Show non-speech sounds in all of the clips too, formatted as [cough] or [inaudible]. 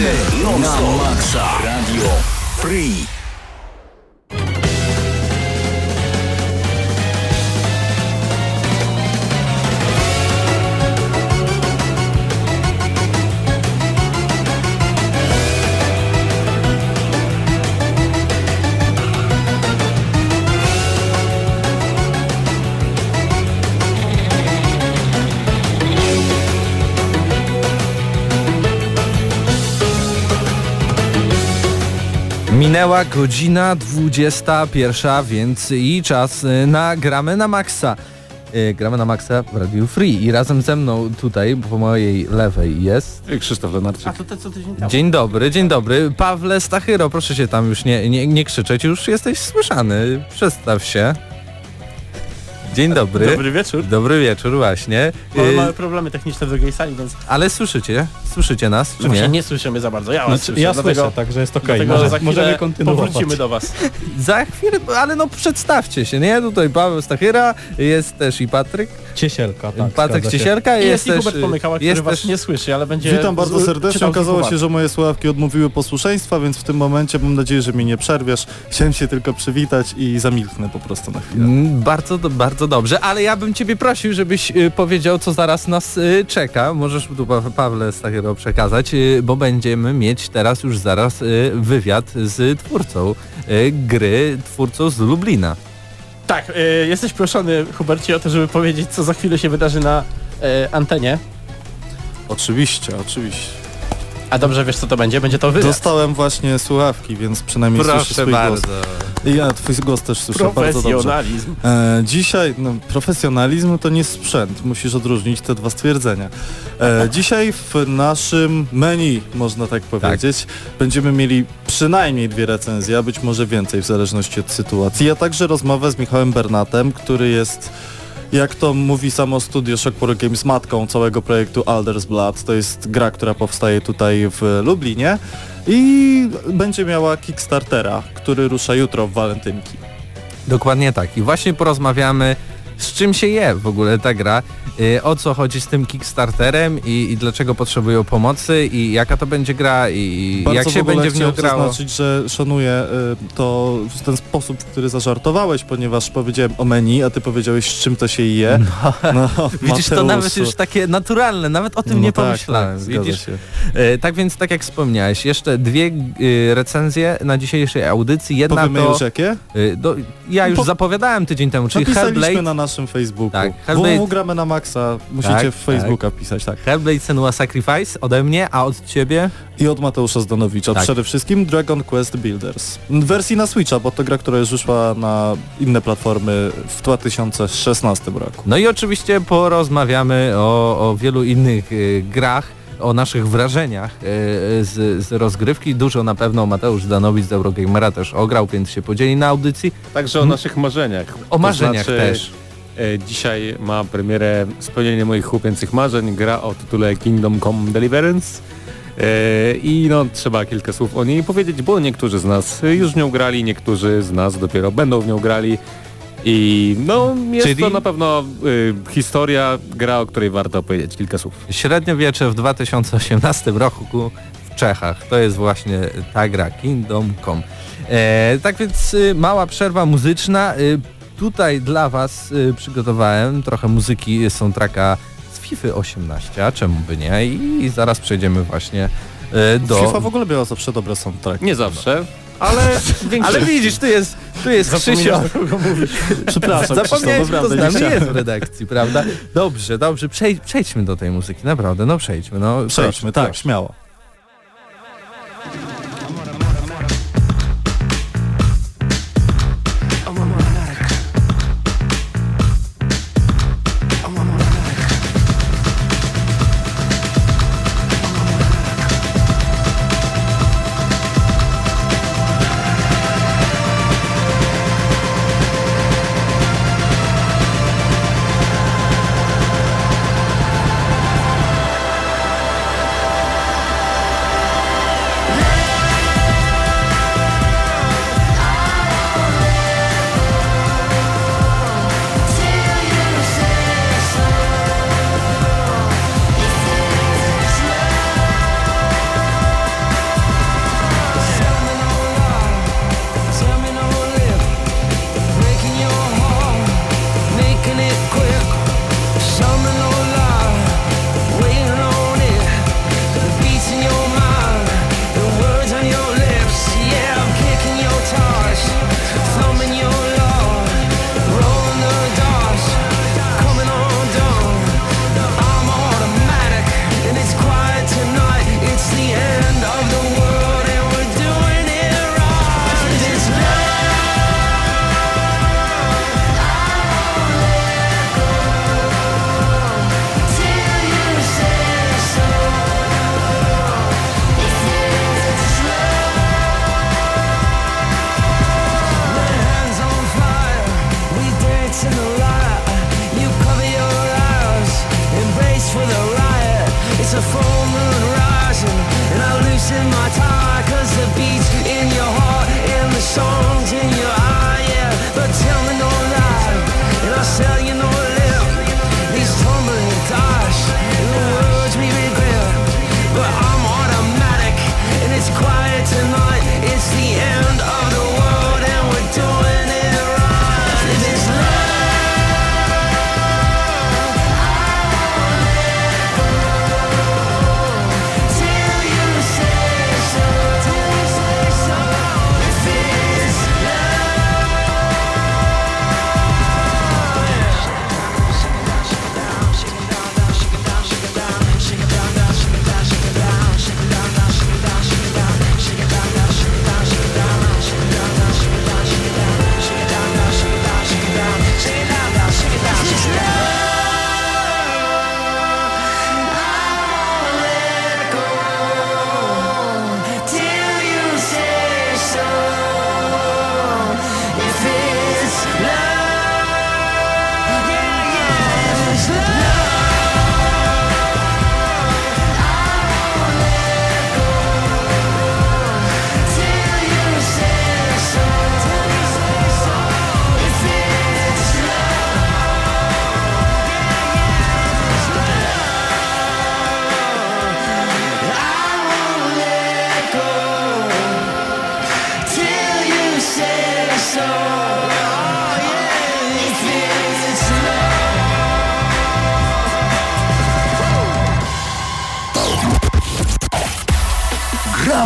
Na maksa. Radio Free. Minęła godzina 21, więc i czas y, na gramy na maksa. Y, Gramy na maksa w Radio Free i razem ze mną tutaj po mojej lewej jest... Krzysztof Lenarczyk. A to te co tydzień temu. Dzień dobry, dzień dobry. Pawle Stachyro, proszę się tam już nie, nie, nie krzyczeć, już jesteś słyszany. Przedstaw się. Dzień dobry. Dobry wieczór. Dobry wieczór właśnie. Mamy Y, małe problemy techniczne w drugiej sali, więc Ale słyszycie? Słyszycie nas, czy nie? nie słyszymy za bardzo. Ja was Znaczy, słyszę, ja dlatego, słyszę, także jest okej. dlatego Może, możemy kontynuować. powrócimy do was. Za chwilę, ale no przedstawcie się, nie? Tutaj Paweł Stachyra, jest też i Patryk. Ciesielka, tak. Patryk. Ciesielka I jest jest i też... Hubert Pomykała, który jest was też nie słyszy, ale będzie Witam bardzo serdecznie. Okazało się, że moje słuchawki odmówiły posłuszeństwa, więc w tym momencie mam nadzieję, że mnie nie przerwiesz. Chciałem się tylko przywitać i zamilknę po prostu na chwilę. Mm, Bardzo, bardzo dobrze, ale ja bym Ciebie prosił, żebyś y, powiedział, co zaraz nas y, czeka. Możesz tu Pa- Pawle Stachyro przekazać, y, bo będziemy mieć teraz już zaraz y, wywiad z twórcą y, gry, twórcą z Lublina. Tak, y, jesteś proszony Hubercie o to, żeby powiedzieć co za chwilę się wydarzy na y, antenie. Oczywiście, oczywiście. A dobrze wiesz co to będzie? Będzie to wywiad. Dostałem właśnie słuchawki, więc przynajmniej słyszę Proszę swój bardzo. głos. I ja twój głos też słyszę bardzo dobrze. Profesjonalizm. E, dzisiaj no, profesjonalizm to nie sprzęt, musisz odróżnić te dwa stwierdzenia. E, [laughs] dzisiaj w naszym menu, można tak powiedzieć, będziemy mieli przynajmniej dwie recenzje, a być może więcej w zależności od sytuacji, a także rozmowę z Michałem Bernatem, który jest jak to mówi samo studio Shockport Games matką całego projektu Alders Blood. To jest gra, która powstaje tutaj w Lublinie i będzie miała Kickstartera, który rusza jutro w walentynki. Dokładnie tak. I właśnie porozmawiamy, z czym się je w ogóle ta gra, y, o co chodzi z tym Kickstarterem i, i dlaczego potrzebują pomocy i jaka to będzie gra i, Bardzo jak się będzie w nią grało. zaznaczyć, że szanuję y, to w ten sposób, w który zażartowałeś, ponieważ powiedziałem o menu, a ty powiedziałeś z czym to się je. No, [laughs] Widzisz, to nawet już takie naturalne, nawet o tym No nie tak, pomyślałem. Tak, Widzisz? się. E, tak więc, tak jak wspomniałeś, jeszcze dwie y, recenzje na dzisiejszej audycji. Jedna Powiemy to... już jakie? y, do, ja już Po- zapowiadałem tydzień temu, czyli Hellblade, na naszym Facebooku. Tak, Tak, Hellblade- na maksa, musicie Tak, w Facebooka pisać, tak. Hellblade Senua Sacrifice ode mnie, a od ciebie? I od Mateusza Zdanowicza. Tak. Przede wszystkim Dragon Quest Builders. W wersji na Switcha, bo to gra, która już wyszła na inne platformy w 2016 roku. No i oczywiście porozmawiamy o, o wielu innych y, grach, o naszych wrażeniach y, z, z rozgrywki. Dużo na pewno Mateusz Danowicz z Eurogamera też ograł, więc się podzieli na audycji. Także o naszych marzeniach. O marzeniach to znaczy, też. E, dzisiaj ma premierę spełnienie moich chłopięcych marzeń, gra o tytule Kingdom Come Deliverance. E, I no trzeba kilka słów o niej powiedzieć, bo niektórzy z nas już w nią grali, niektórzy z nas dopiero będą w nią grali. I no jest Czyli- to na pewno y, historia, gra, o której warto opowiedzieć kilka słów. Średniowiecze w 2018 roku w Czechach. To jest właśnie ta gra Kingdom Come. E, tak więc y, mała przerwa muzyczna. Y, tutaj dla Was y, przygotowałem trochę muzyki soundtracka z FIFA 18, a czemu by nie? I, zaraz przejdziemy właśnie y, do... FIFA w ogóle miała zawsze dobre soundtrack. Nie zawsze, ale [laughs] większość. Ale widzisz, tu jest, tu jest Krzysio. Zapomniałem, kogo mówisz. Przepraszam, Zapomniałeś, Krzysztof, kto z nami nie jest w redakcji, prawda? Dobrze, dobrze, Przej, przejdźmy do tej muzyki, naprawdę, no przejdźmy. No, Przejdźmy, proszę, tak, śmiało.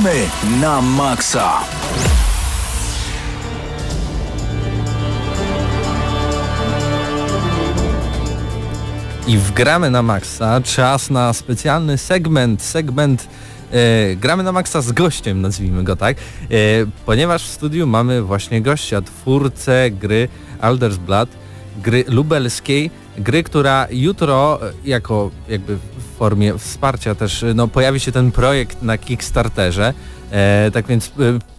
Gramy na maksa. I wgramy na maksa. Czas na specjalny segment. Segment e, gramy na maksa z gościem, nazwijmy go tak. E, ponieważ w studiu mamy właśnie gościa, twórcę gry Alders Blood, gry lubelskiej, gry, która jutro e, jako jakby w formie wsparcia też e, no, pojawi się ten projekt na Kickstarterze. E, tak więc e,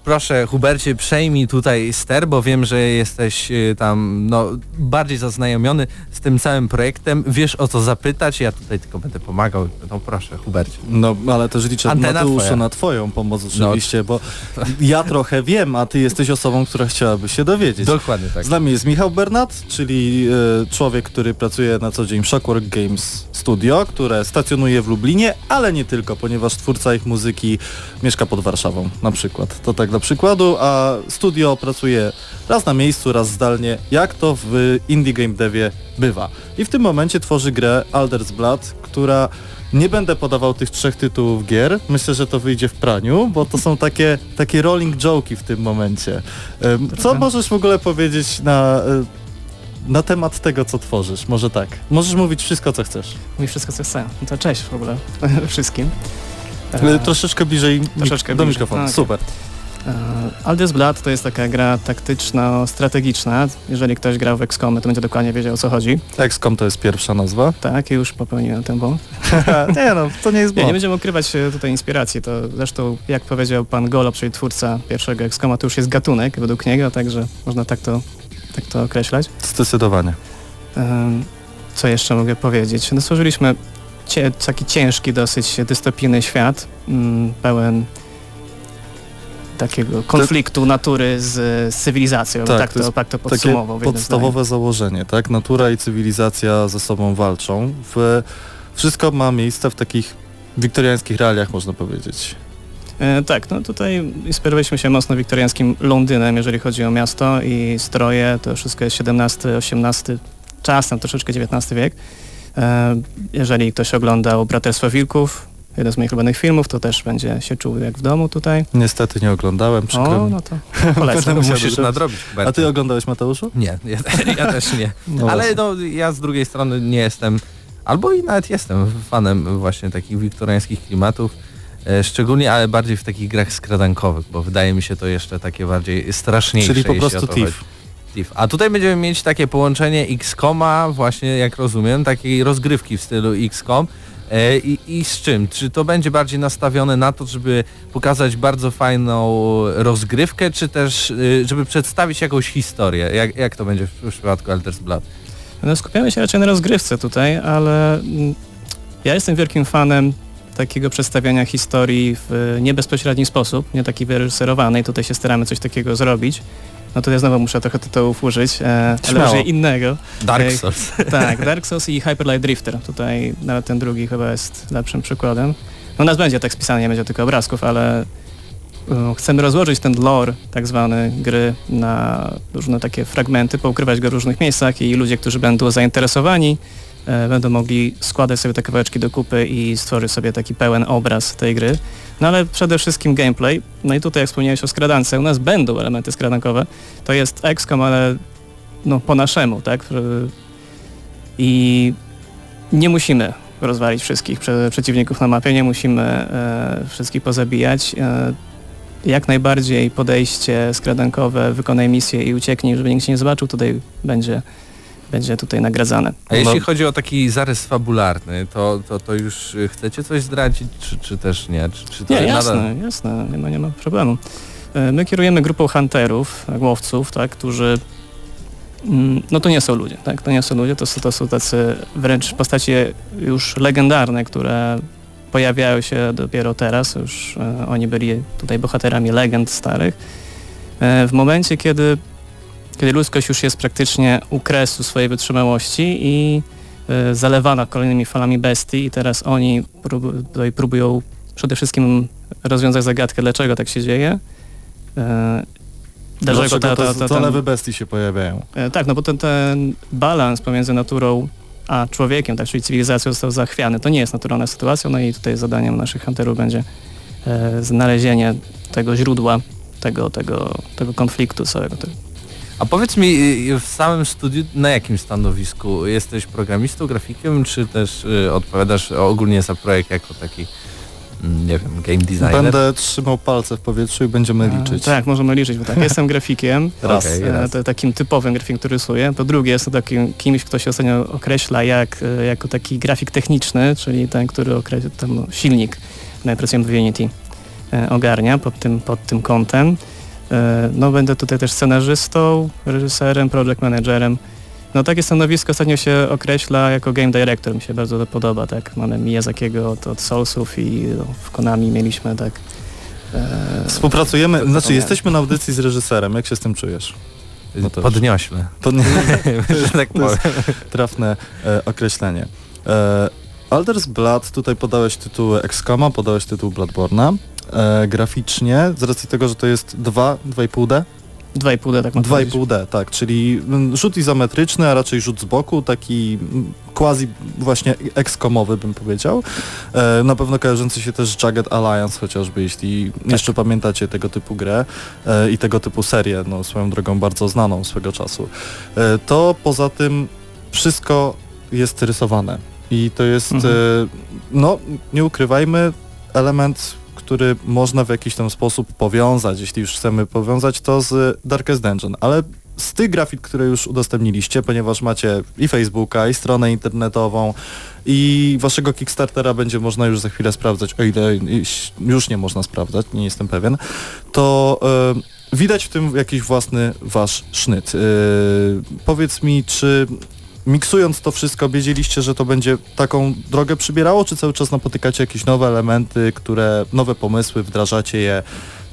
proszę Hubercie przejmij tutaj ster, bo wiem, że jesteś e, tam no, bardziej zaznajomiony z tym całym projektem, wiesz o co zapytać, ja tutaj tylko będę pomagał. No proszę Hubercie. No, ale też liczę Antena Mateuszu twoja. na twoją pomoc oczywiście, bo [laughs] ja trochę wiem, a ty jesteś osobą, która chciałaby się dowiedzieć. Dokładnie tak. Z nami jest Michał Bernat, czyli e, człowiek, który pracuje na co dzień w Shockwork Games Studio, które stacjonuje w Lublinie, ale nie tylko, ponieważ twórca ich muzyki mieszka pod Warszawą na przykład. To tak dla przykładu, a studio pracuje raz na miejscu, raz zdalnie, jak to w indie game devie bywa. I w tym momencie tworzy grę Alders Blood, która nie będę podawał tych trzech tytułów gier. Myślę, że to wyjdzie w praniu, bo to są takie, takie rolling joke'i w tym momencie. Co możesz w ogóle powiedzieć na, e, na temat tego, co tworzysz? Może tak. Możesz mówić wszystko, co chcesz. Mówi wszystko co chcę. No to cześć w ogóle [laughs] wszystkim. E, Troszeczkę bliżej mik- troszeczkę do bliżej. mikrofonu. A, okej. Super. E, Aldous Blood to jest taka gra taktyczno-strategiczna. Jeżeli ktoś grał w XCOM, to będzie dokładnie wiedział o co chodzi. XCOM to jest pierwsza nazwa. Tak, już popełniłem ten błąd. [laughs] nie no, to nie jest Nie, nie błąd. będziemy ukrywać e, tutaj inspiracji. To zresztą, jak powiedział pan Golo, czyli twórca pierwszego XCOMa, to już jest gatunek według niego, także można tak to, tak to określać. Zdecydowanie. Co jeszcze mogę powiedzieć? No, stworzyliśmy cie, taki ciężki, dosyć dystopijny świat, mm, pełen takiego konfliktu natury z, z cywilizacją. Tak, Tak, to to, tak to podsumował. podstawowe założenie, tak? Natura i cywilizacja ze sobą walczą. W, wszystko ma miejsce w takich wiktoriańskich realiach, można powiedzieć. E, tak, no tutaj inspirowaliśmy się mocno wiktoriańskim Londynem, jeżeli chodzi o miasto i stroje, to wszystko jest XVII, XVIII, czasem troszeczkę XIX wiek. E, jeżeli ktoś oglądał Braterstwo Wilków, jeden z moich ulubionych filmów, to też będzie się czuł jak w domu tutaj. Niestety nie oglądałem, przykro O, no to [laughs] polecam. Musisz nadrobić. A ty oglądałeś Mateuszu? Nie, [laughs] ja, ja też nie. No Ale właśnie. no ja z drugiej strony nie jestem, albo i nawet jestem fanem właśnie takich wiktoriańskich klimatów. E, Szczególnie, ale bardziej w takich grach skradankowych, bo wydaje mi się to jeszcze takie bardziej straszniejsze. Czyli po prostu TIF. TIF. A tutaj będziemy mieć takie połączenie XCOMa, właśnie jak rozumiem, takiej rozgrywki w stylu XCOM. E, I, I z czym? Czy to będzie bardziej nastawione na to, żeby pokazać bardzo fajną rozgrywkę, czy też y, żeby przedstawić jakąś historię? Jak, jak to będzie w, w przypadku Alters Blood? No, skupiamy się raczej na rozgrywce tutaj, ale mm, ja jestem wielkim fanem takiego przedstawiania historii w niebezpośredni sposób, nie taki wyreżyserowany i tutaj się staramy coś takiego zrobić. No to ja znowu muszę trochę tytułów użyć, e, ale użyję innego. Dark Ej. Souls. [laughs] Tak, Dark Souls i Hyper Light Drifter. Tutaj nawet ten drugi chyba jest lepszym przykładem. No nas będzie tekst pisany, nie będzie tylko obrazków, ale e, chcemy rozłożyć ten lore tak zwany gry na różne takie fragmenty, poukrywać go w różnych miejscach i ludzie, którzy będą zainteresowani e, będą mogli składać sobie te kawałeczki do kupy i stworzyć sobie taki pełen obraz tej gry. No ale przede wszystkim gameplay. No i tutaj jak wspomniałeś o skradance, u nas będą elementy skradankowe. To jest XCOM, ale no po naszemu, tak? I nie musimy rozwalić wszystkich prze, przeciwników na mapie, nie musimy e, wszystkich pozabijać. E, jak najbardziej podejście skradankowe, wykonaj misję i ucieknij, żeby nikt się nie zobaczył, tutaj będzie, będzie tutaj nagradzane. A jeśli No. chodzi o taki zarys fabularny, to, to, to już y, chcecie coś zdradzić, czy, czy też nie? Czy, czy to Nie, nadal- jasne, jasne, nie ma, nie ma problemu. E, My kierujemy grupą hunterów, łowców, tak, którzy mm, no to nie są ludzie, tak? To nie są ludzie, to są, to są tacy wręcz postacie już legendarne, które pojawiają się dopiero teraz, już e, oni byli tutaj bohaterami legend starych. E, w momencie, kiedy, kiedy ludzkość już jest praktycznie u kresu swojej wytrzymałości i e, zalewana kolejnymi falami bestii i teraz oni prób, tutaj próbują przede wszystkim rozwiązać zagadkę, dlaczego tak się dzieje. E, Dlaczego ta- ta- ta- ten- bestii się pojawiają? E, Tak, no bo ten, ten balans pomiędzy naturą a człowiekiem, tak, czyli cywilizacją został zachwiany. To nie jest naturalna sytuacja, no i tutaj zadaniem naszych hunterów będzie znalezienie tego źródła, tego, tego, tego konfliktu całego. Tego. A powiedz mi, y, w samym studiu na jakim stanowisku? Jesteś programistą, grafikiem, czy też y, odpowiadasz ogólnie za projekt jako taki, mm, nie wiem, game designer? Będę trzymał palce w powietrzu i będziemy liczyć. Tak, możemy liczyć, bo tak, [laughs] jestem grafikiem, Raz. Okej, e, raz. to, takim typowym grafikiem, który rysuje. Po drugie jestem takim kimś, kto się ostatnio określa jak, e, jako taki grafik techniczny, czyli ten, który określa ten silnik, my pracujemy w Unity, e, ogarnia pod tym, pod tym kątem. E, No będę tutaj też scenarzystą, reżyserem, project managerem. No takie stanowisko ostatnio się określa jako game director, mi się bardzo to podoba, tak. Mamy Miyazakiego od, od Soulsów i no, w Konami mieliśmy tak e, Współpracujemy, znaczy Zapomniałem. jesteśmy na audycji z reżyserem, jak się z tym czujesz? No to już- Podniośle, To nie [laughs] że tak To jest- trafne e, określenie. E, Alders Blood, tutaj podałeś tytuły XCOMa, podałeś tytuł Bloodborna. E, graficznie, z racji tego, że to jest 2, 2,5D? 2,5D tak można powiedzieć. 2,5D, tak, czyli mm, rzut izometryczny, a raczej rzut z boku, taki mm, quasi właśnie XCOMowy bym powiedział. E, na pewno kojarzący się też Jagged Alliance chociażby, jeśli jeszcze pamiętacie tego typu grę e, i tego typu serię, no swoją drogą bardzo znaną swego czasu. E, to poza tym wszystko jest rysowane i to jest, Mhm. e, no nie ukrywajmy, element który można w jakiś tam sposób powiązać, jeśli już chcemy powiązać to z Darkest Dungeon, ale z tych grafik, które już udostępniliście, ponieważ macie i Facebooka, i stronę internetową, i waszego Kickstartera będzie można już za chwilę sprawdzać, o ile już nie można sprawdzać, nie jestem pewien, to e, widać w tym jakiś własny wasz sznyt. E, powiedz mi, czy miksując to wszystko, wiedzieliście, że to będzie taką drogę przybierało, czy cały czas napotykacie jakieś nowe elementy, które, nowe pomysły, wdrażacie je,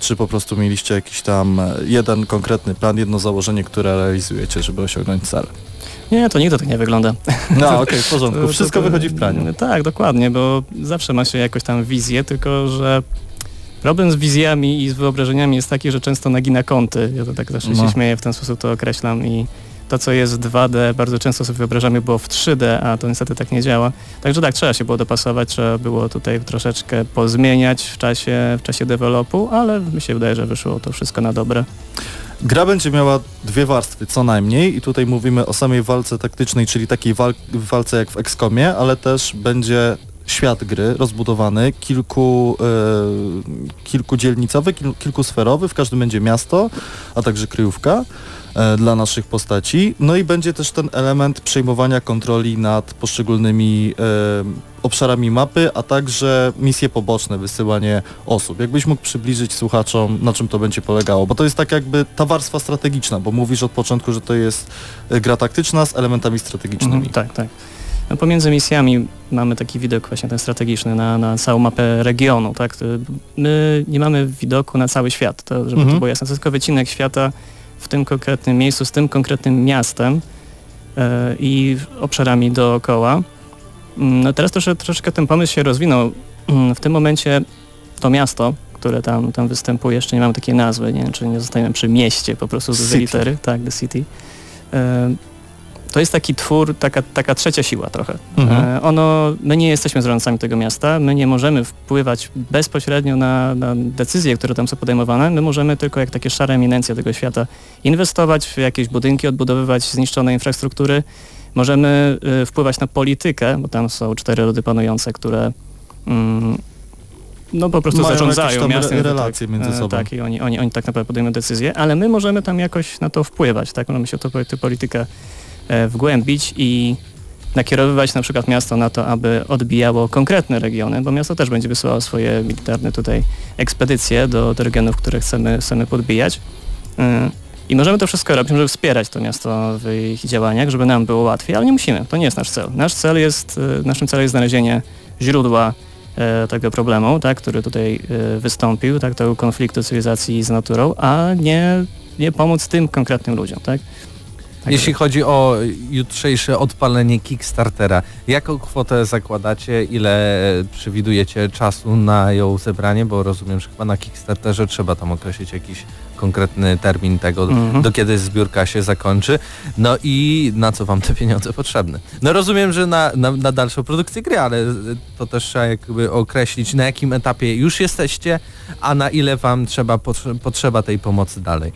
czy po prostu mieliście jakiś tam e, jeden konkretny plan, jedno założenie, które realizujecie, żeby osiągnąć cel? Nie, to nigdy tak nie wygląda. No okej, w porządku, To- [laughs] to- wszystko to- wychodzi w praniu. Tak, dokładnie, bo zawsze ma się jakoś tam wizję, tylko że problem z wizjami i z wyobrażeniami jest taki, że często nagina kąty. Ja to tak zawsze No. się śmieję, w ten sposób to określam i to, co jest w 2D, bardzo często sobie wyobrażamy było w 3D, a to niestety tak nie działa. Także tak, trzeba się było dopasować, trzeba było tutaj troszeczkę pozmieniać w czasie, w czasie dewelopu, ale mi się wydaje, że wyszło to wszystko na dobre. Gra będzie miała dwie warstwy co najmniej i tutaj mówimy o samej walce taktycznej, czyli takiej wal walce jak w XCOMie, ale też będzie świat gry rozbudowany, kilku, e, kilkudzielnicowy, kil, kilkusferowy, w każdym będzie miasto, a także kryjówka dla naszych postaci. No i będzie też ten element przejmowania kontroli nad poszczególnymi e, obszarami mapy, a także misje poboczne, wysyłanie osób. Jakbyś mógł przybliżyć słuchaczom, na czym to będzie polegało, bo to jest tak jakby ta warstwa strategiczna, bo mówisz od początku, że to jest e, gra taktyczna z elementami strategicznymi. Mhm, tak, tak. No, pomiędzy misjami mamy taki widok właśnie ten strategiczny na, na całą mapę regionu, tak? My nie mamy widoku na cały świat, to, żeby Mhm. to było jasne. To jest tylko wycinek świata w tym konkretnym miejscu, z tym konkretnym miastem e, i obszarami dookoła. Mm, No teraz trosze, troszeczkę ten pomysł się rozwinął. Mm, W tym momencie to miasto, które tam, tam występuje, jeszcze nie mamy takiej nazwy, nie wiem, czy nie zostajemy przy mieście po prostu City. litery, tak, The City. To jest taki twór, taka, taka trzecia siła trochę. Mhm. E, Ono, my nie jesteśmy zarządcami tego miasta, my nie możemy wpływać bezpośrednio na, na decyzje, które tam są podejmowane, my możemy tylko jak takie szare eminencje tego świata inwestować w jakieś budynki, odbudowywać zniszczone infrastruktury, możemy y, wpływać na politykę, bo tam są cztery rody panujące, które mm, no po prostu Mają zarządzają miastem. re- relacje między E, sobą. Tak, i oni, oni, oni tak naprawdę podejmują decyzje, ale my możemy tam jakoś na to wpływać, tak? Możemy się to tę politykę wgłębić i nakierowywać na przykład miasto na to, aby odbijało konkretne regiony, bo miasto też będzie wysyłało swoje militarne tutaj ekspedycje do, do regionów, które chcemy, chcemy podbijać. E, I możemy to wszystko robić, żeby wspierać to miasto w ich działaniach, żeby nam było łatwiej, ale nie musimy, to nie jest nasz cel. Nasz cel jest, e, naszym celem jest znalezienie źródła e, tego problemu, tak, który tutaj e, wystąpił, tak, tego konfliktu cywilizacji z naturą, a nie, nie pomóc tym konkretnym ludziom, tak? Tak Jeśli chodzi o jutrzejsze odpalenie Kickstartera, jaką kwotę zakładacie, ile przewidujecie czasu na ją zebranie, bo rozumiem, że chyba na Kickstarterze trzeba tam określić jakiś konkretny termin tego, Mhm. do kiedy zbiórka się zakończy, no i na co wam te pieniądze potrzebne. No rozumiem, że na, na, na dalszą produkcję gry, ale to też trzeba jakby określić, na jakim etapie już jesteście, a na ile wam trzeba potrze- potrzeba tej pomocy dalej.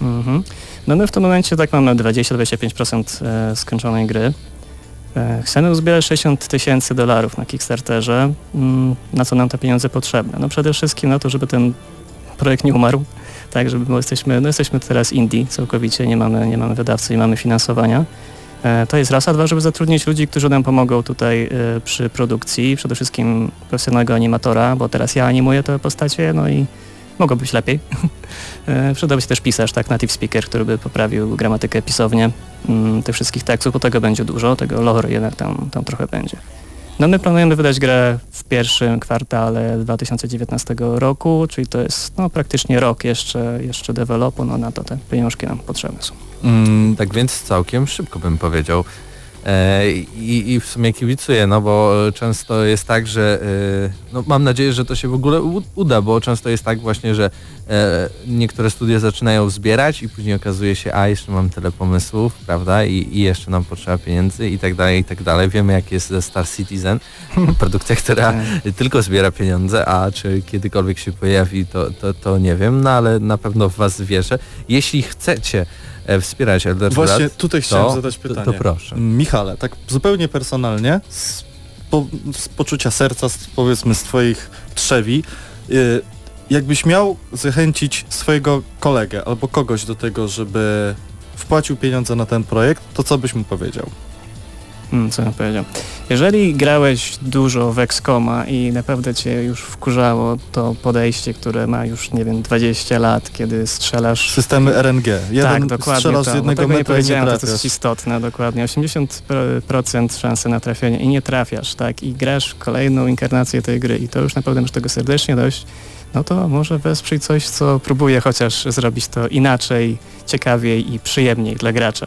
Mhm. No my w tym momencie tak mamy 20-25% e, skończonej gry. Chcemy uzbierać 60 tysięcy dolarów na Kickstarterze. Mm, Na co nam te pieniądze potrzebne? No przede wszystkim na to, żeby ten projekt nie umarł. Tak, żeby bo jesteśmy, no jesteśmy teraz indie całkowicie, nie mamy, nie mamy wydawcy, nie mamy finansowania. E, To jest raz, a dwa, żeby zatrudnić ludzi, którzy nam pomogą tutaj e, przy produkcji, przede wszystkim profesjonalnego animatora, bo teraz ja animuję te postacie, no i mogło być lepiej. [laughs] E, Przydałby się też pisarz, tak, native speaker, który by poprawił gramatykę, pisownię mm, tych wszystkich tekstów, bo tego będzie dużo, tego lore jednak tam, tam trochę będzie. No my planujemy wydać grę w pierwszym kwartale 2019 roku, czyli to jest no, praktycznie rok jeszcze, jeszcze dewelopu, no na to te pieniążki nam potrzebne są. Mm, tak więc całkiem szybko bym powiedział. E, i, I w sumie kibicuję, no bo często jest tak, że e, no mam nadzieję, że to się w ogóle uda, bo często jest tak właśnie, że e, niektóre studia zaczynają zbierać i później okazuje się, a jeszcze mam tyle pomysłów, prawda, i, i jeszcze nam potrzeba pieniędzy i tak dalej, i tak dalej. Wiemy jak jest ze Star Citizen, [laughs] produkcja, która tylko zbiera pieniądze, a czy kiedykolwiek się pojawi, to, to, to nie wiem, no ale na pewno w Was wierzę. Jeśli chcecie wspierać Elder Właśnie tutaj chciałem to, zadać to, pytanie. to proszę. Michale, tak zupełnie personalnie, z, po, z poczucia serca, z, powiedzmy z twoich trzewi, y, jakbyś miał zachęcić swojego kolegę albo kogoś do tego, żeby wpłacił pieniądze na ten projekt, to co byś mu powiedział? Mm, co bym powiedział? Jeżeli grałeś dużo w Excoma i naprawdę cię już wkurzało to podejście, które ma już, nie wiem, 20 lat, kiedy strzelasz Systemy RNG. Jeden tak, dokładnie strzelasz to. z Bo jednego nie metra nie powiedziałem, to, to jest istotne, dokładnie. 80% szansy na trafienie i nie trafiasz, tak? I grasz kolejną inkarnację tej gry i to już naprawdę masz tego serdecznie dość. No to może wesprzyj coś, co próbuje chociaż zrobić to inaczej, ciekawiej i przyjemniej dla gracza.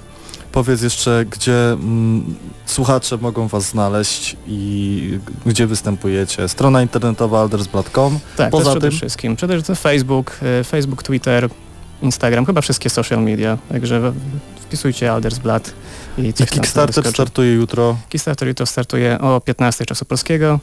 Powiedz jeszcze, gdzie mm, słuchacze mogą was znaleźć i gdzie występujecie. Strona internetowa aldersblad.com. Tak, Poza przede tym? wszystkim. Przede wszystkim Facebook, e, Facebook, Twitter, Instagram, chyba wszystkie social media, także wpisujcie Aldersblad i I coś Kickstarter startuje jutro. Kickstarter to startuje o 15 czasu polskiego.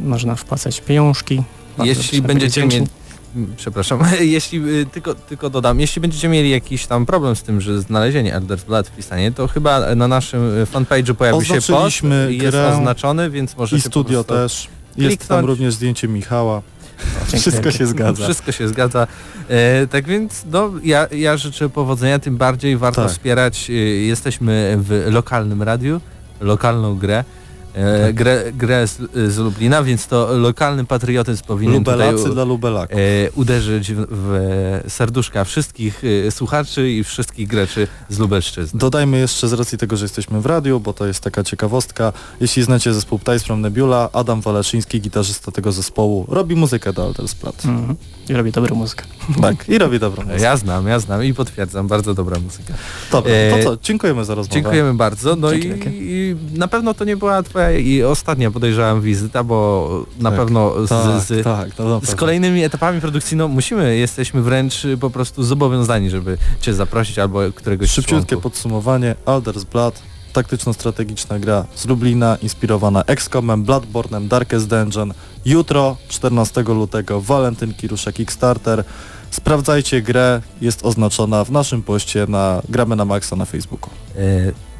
Można wpłacać pieniążki. Jeśli będziecie mieli... wdzięczni. Przepraszam, [laughs] jeśli y, tylko, tylko dodam, jeśli będziecie mieli jakiś tam problem z tym, że znalezienie Elder's Blood wpisanie, to chyba na naszym y, fanpage'u pojawił się post i jest oznaczony, więc możecie I studio też. Jest kliknąć. tam również zdjęcie Michała. [laughs] Dzięki Wszystko się zgadza. Wszystko się zgadza. E, tak więc no, ja, ja życzę powodzenia, tym bardziej warto Tak. wspierać. E, jesteśmy w lokalnym radiu, lokalną grę. E, grę, grę z, z Lublina, więc to lokalny patriotyzm powinien tutaj Lubelacy u, dla lubelaków. e, uderzyć w, w serduszka wszystkich e, słuchaczy i wszystkich graczy z Lubelszczyzny. Dodajmy jeszcze z racji tego, że jesteśmy w radiu, bo to jest taka ciekawostka. Jeśli znacie zespół Ties from Nebula, Adam Waleszyński, gitarzysta tego zespołu, robi muzykę do Altersplat. Mhm. I robi dobrą muzykę. Tak, i robi dobrą [laughs] muzykę. Ja znam, ja znam i potwierdzam, bardzo dobra muzyka. Dobra, E, to co? Dziękujemy za rozmowę. Dziękujemy bardzo. No i, i na pewno to nie była twoja i ostatnia podejrzewam wizyta, bo na Tak, pewno z, Tak, z, tak, z kolejnymi etapami produkcji no, musimy, jesteśmy wręcz y, po prostu zobowiązani, żeby cię zaprosić albo któregoś Szybciutkie członków. podsumowanie. Alders Blood, taktyczno-strategiczna gra z Lublina, inspirowana XCOMem, Bloodborne'em, Darkest Dungeon. Jutro, 14 lutego, walentynki rusza Kickstarter. Sprawdzajcie grę, jest oznaczona w naszym poście na Gramy na Maxa na Facebooku. E,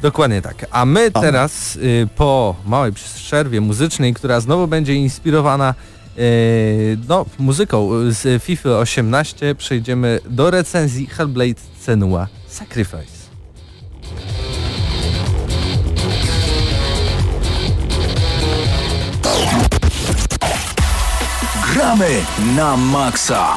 dokładnie tak. A my A. teraz y, po małej przerwie muzycznej, która znowu będzie inspirowana y, no, muzyką z FIFA 18 przejdziemy do recenzji Hellblade Senua Sacrifice. Gramy na maksa.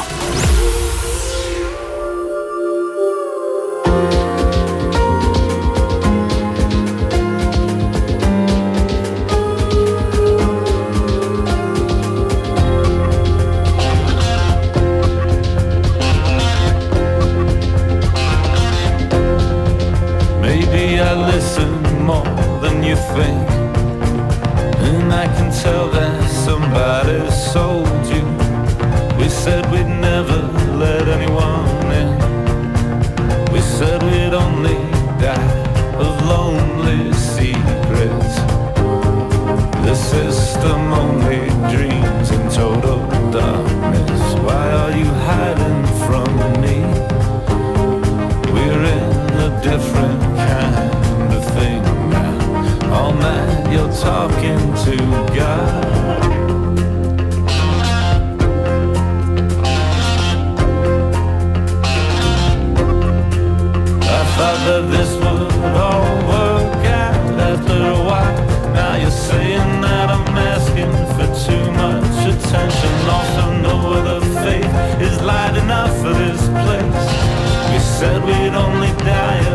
I listen more than you think. And I can tell that somebody sold you. We said we'd never let anyone in. We said we'd only die of lonely secrets. The system only dreams in total darkness. talking to God. I thought that this would all work out after a while. Now you're saying that I'm asking for too much attention. Also, no other faith is light enough for this place. We said we'd only die.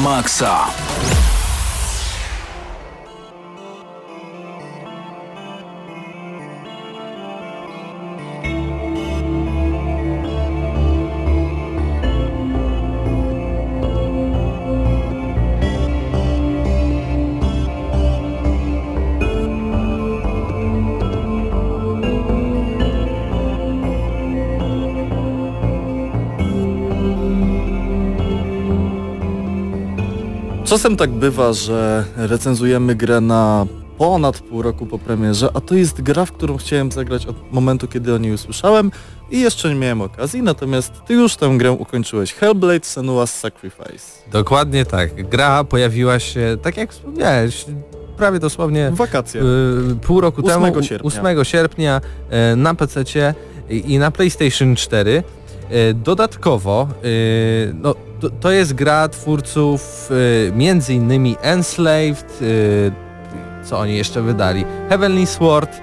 Na Czasem tak bywa, że recenzujemy grę na ponad pół roku po premierze, a to jest gra, w którą chciałem zagrać od momentu, kiedy o niej usłyszałem i jeszcze nie miałem okazji, natomiast ty już tę grę ukończyłeś. Hellblade Senua's Sacrifice. Dokładnie tak. Gra pojawiła się, tak jak wspomniałeś, prawie dosłownie Wakacje. y, pół roku 8 temu, sierpnia. 8 sierpnia y, na PC i, i na PlayStation 4. Y, Dodatkowo, y, no, to, jest gra twórców y, między innymi Enslaved, co oni jeszcze wydali, Heavenly Sword,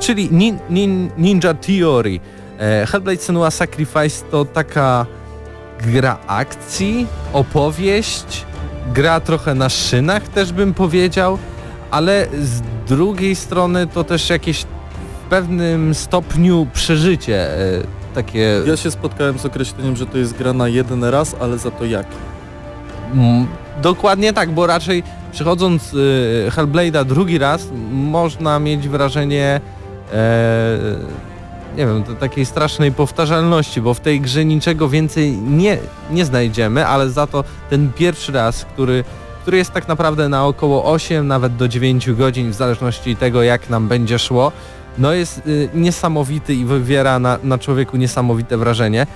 czyli nin, nin, Ninja Theory. Hellblade Senua Sacrifice to taka gra akcji, opowieść, gra trochę na szynach też bym powiedział, ale z drugiej strony to też jakieś w pewnym stopniu przeżycie takie Ja się spotkałem z określeniem, że to jest gra na jeden raz, ale za to jaki. Mm, Dokładnie tak, bo raczej przechodząc y, Hellblade'a drugi raz można mieć wrażenie e, nie wiem, takiej strasznej powtarzalności, bo w tej grze niczego więcej nie, nie znajdziemy, ale za to ten pierwszy raz, który, który jest tak naprawdę na około 8, nawet do 9 godzin, w zależności tego jak nam będzie szło, no jest y, niesamowity i wywiera na, na człowieku niesamowite wrażenie.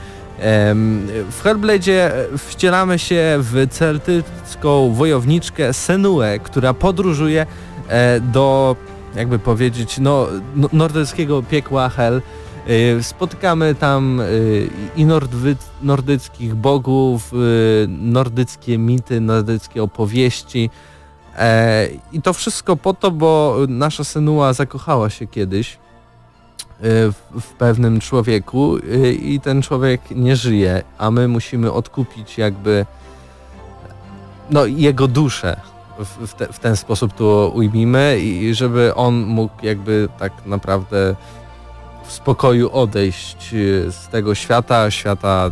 W Hellblade'zie wcielamy się w celtycką wojowniczkę Senuę, która podróżuje e, do, jakby powiedzieć, no, no nordyckiego piekła Hel. E, Spotykamy tam e, i nordwy, nordyckich bogów, e, nordyckie mity, nordyckie opowieści. E, I to wszystko po to, bo nasza Senua zakochała się kiedyś y, w, w pewnym człowieku y, i ten człowiek nie żyje, a my musimy odkupić jakby no jego duszę w, te, w ten sposób to ujmijmy i żeby on mógł jakby tak naprawdę w spokoju odejść y, z tego świata, świata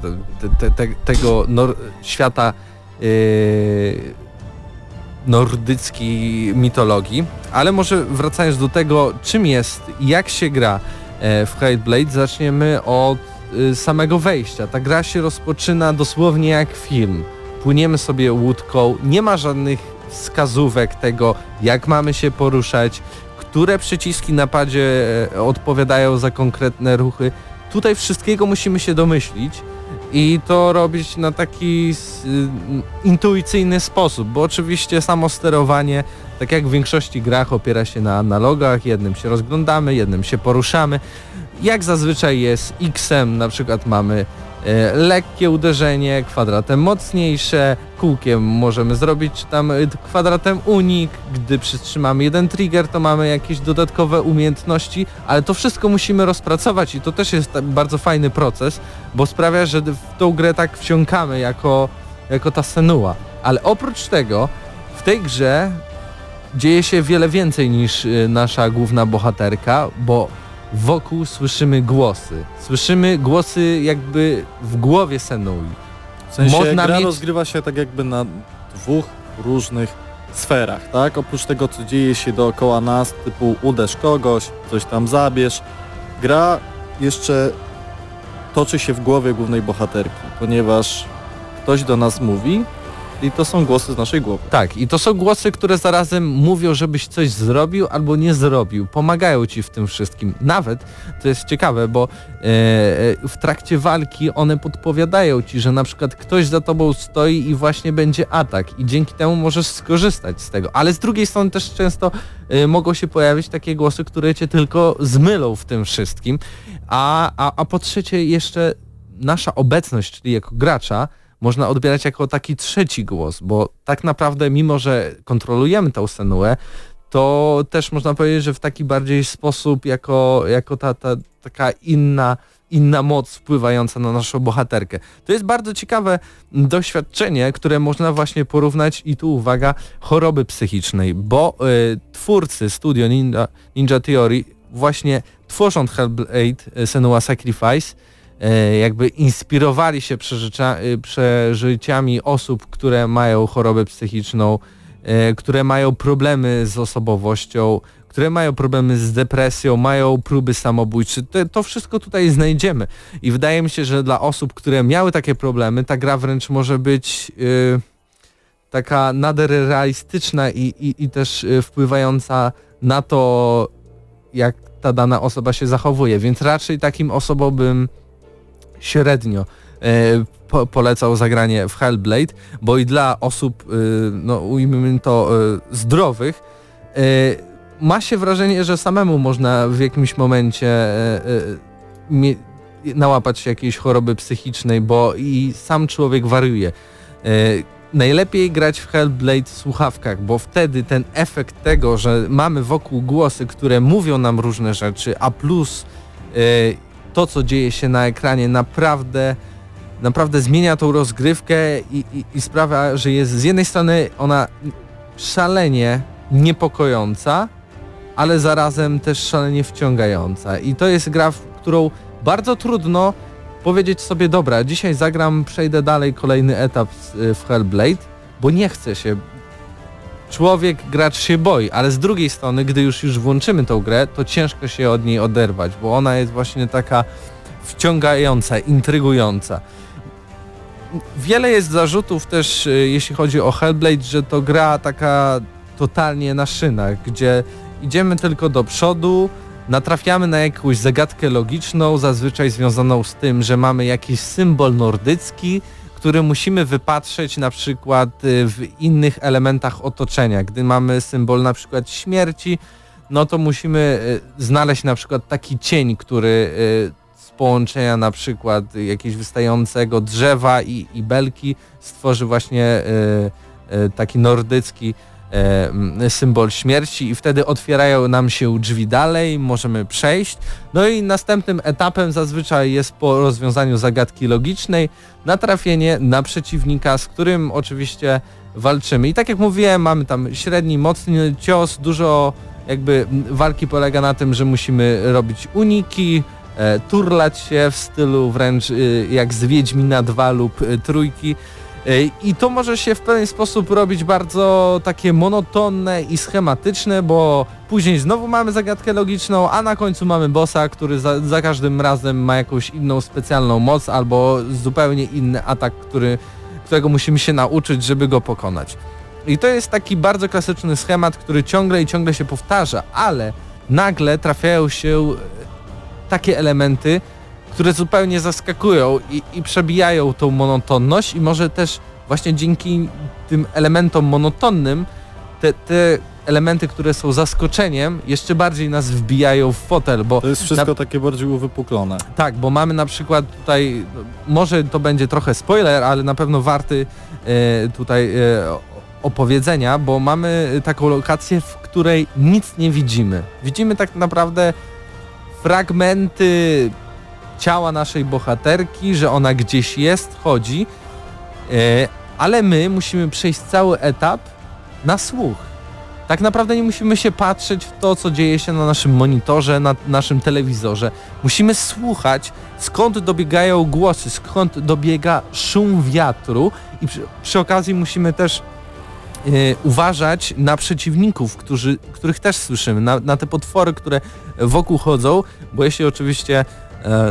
te, te, tego nor, świata yy, nordyckiej mitologii, ale może wracając do tego, czym jest jak się gra e, w Hellblade, zaczniemy od y, samego wejścia. Ta gra się rozpoczyna dosłownie jak film. Płyniemy sobie łódką, nie ma żadnych wskazówek tego, jak mamy się poruszać, które przyciski na padzie e, odpowiadają za konkretne ruchy. Tutaj wszystkiego musimy się domyślić i to robić na taki y, intuicyjny sposób, bo oczywiście samo sterowanie, tak jak w większości grach, opiera się na analogach, jednym się rozglądamy, jednym się poruszamy. Jak zazwyczaj jest X-em, na przykład mamy lekkie uderzenie, kwadratem mocniejsze, kółkiem możemy zrobić, czy tam e, kwadratem unik, gdy przytrzymamy jeden trigger, to mamy jakieś dodatkowe umiejętności, ale to wszystko musimy rozpracować i to też jest bardzo fajny proces, bo sprawia, że w tą grę tak wsiąkamy jako, jako ta senua. Ale oprócz tego w tej grze dzieje się wiele więcej niż y, nasza główna bohaterka, bo wokół słyszymy głosy. Słyszymy głosy jakby w głowie Senui. W sensie Można gra mieć- rozgrywa się tak jakby na dwóch różnych sferach, tak? Oprócz tego, co dzieje się dookoła nas, typu uderz kogoś, coś tam zabierz, gra jeszcze toczy się w głowie głównej bohaterki, ponieważ ktoś do nas mówi i to są głosy z naszej głowy. Tak, i to są głosy, które zarazem mówią, żebyś coś zrobił albo nie zrobił. Pomagają ci w tym wszystkim. Nawet, to jest ciekawe, bo e, e, w trakcie walki one podpowiadają ci, że na przykład ktoś za tobą stoi i właśnie będzie atak i dzięki temu możesz skorzystać z tego. Ale z drugiej strony też często e, mogą się pojawić takie głosy, które cię tylko zmylą w tym wszystkim. A, a, a po trzecie jeszcze nasza obecność, czyli jako gracza, można odbierać jako taki trzeci głos, bo tak naprawdę mimo, że kontrolujemy tą scenuę, to też można powiedzieć, że w taki bardziej sposób jako, jako ta, ta taka inna, inna moc wpływająca na naszą bohaterkę. To jest bardzo ciekawe doświadczenie, które można właśnie porównać i tu uwaga, choroby psychicznej, bo y, twórcy studio Ninja, Ninja Theory właśnie tworząc Hellblade y, Senua Sacrifice jakby inspirowali się y, przeżyciami osób, które mają chorobę psychiczną, y, które mają problemy z osobowością, które mają problemy z depresją, mają próby samobójcze. To, to wszystko tutaj znajdziemy. I wydaje mi się, że dla osób, które miały takie problemy, ta gra wręcz może być taka nader realistyczna i, i, i też wpływająca na to, jak ta dana osoba się zachowuje. Więc raczej takim osobom bym średnio yy, po, polecał zagranie w Hellblade, bo i dla osób, yy, no ujmijmy to, yy, zdrowych, ma się wrażenie, że samemu można w jakimś momencie e, e, nałapać się jakiejś choroby psychicznej, bo i sam człowiek wariuje. E, najlepiej grać w Hellblade w słuchawkach, bo wtedy ten efekt tego, że mamy wokół głosy, które mówią nam różne rzeczy, a plus e, to, co dzieje się na ekranie, naprawdę naprawdę zmienia tą rozgrywkę i, i, i sprawia, że jest z jednej strony ona szalenie niepokojąca, ale zarazem też szalenie wciągająca. I to jest gra, w którą bardzo trudno powiedzieć sobie, dobra, dzisiaj zagram, przejdę dalej kolejny etap z- w Hellblade, bo nie chce się. Człowiek, gracz się boi, ale z drugiej strony, gdy już już włączymy tą grę, to ciężko się od niej oderwać, bo ona jest właśnie taka wciągająca, intrygująca. Wiele jest zarzutów też, y, jeśli chodzi o Hellblade, że to gra taka totalnie na szynach, gdzie idziemy tylko do przodu, natrafiamy na jakąś zagadkę logiczną, zazwyczaj związaną z tym, że mamy jakiś symbol nordycki, który musimy wypatrzeć na przykład y, w innych elementach otoczenia. Gdy mamy symbol na przykład śmierci, no to musimy y, znaleźć na przykład taki cień, który y, z połączenia na przykład jakiegoś wystającego drzewa i, i belki stworzy właśnie taki nordycki symbol śmierci i wtedy otwierają nam się drzwi dalej, możemy przejść. No i następnym etapem zazwyczaj jest po rozwiązaniu zagadki logicznej natrafienie na przeciwnika, z którym oczywiście walczymy. I tak jak mówiłem, mamy tam średni, mocny cios, dużo jakby walki polega na tym, że musimy robić uniki, e, turlać się w stylu wręcz y, jak z Wiedźmina 2 lub y, trójki. I to może się w pewien sposób robić bardzo takie monotonne i schematyczne, bo później znowu mamy zagadkę logiczną, a na końcu mamy bossa, który za, za każdym razem ma jakąś inną specjalną moc albo zupełnie inny atak, który, którego musimy się nauczyć, żeby go pokonać. I to jest taki bardzo klasyczny schemat, który ciągle i ciągle się powtarza, ale nagle trafiają się takie elementy, które zupełnie zaskakują i, i przebijają tą monotonność i może też właśnie dzięki tym elementom monotonnym te, te elementy, które są zaskoczeniem, jeszcze bardziej nas wbijają w fotel, bo To jest wszystko takie bardziej uwypuklone. tak, bo mamy na przykład tutaj, może to będzie trochę spoiler, ale na pewno warty e, tutaj e, opowiedzenia, bo mamy taką lokację, w której nic nie widzimy. Widzimy tak naprawdę fragmenty ciała naszej bohaterki, że ona gdzieś jest, chodzi, e, ale my musimy przejść cały etap na słuch. Tak naprawdę nie musimy się patrzeć w to, co dzieje się na naszym monitorze, na naszym telewizorze. Musimy słuchać, skąd dobiegają głosy, skąd dobiega szum wiatru i przy, przy okazji musimy też e, uważać na przeciwników, którzy, których też słyszymy, na, na te potwory, które wokół chodzą, bo jeśli oczywiście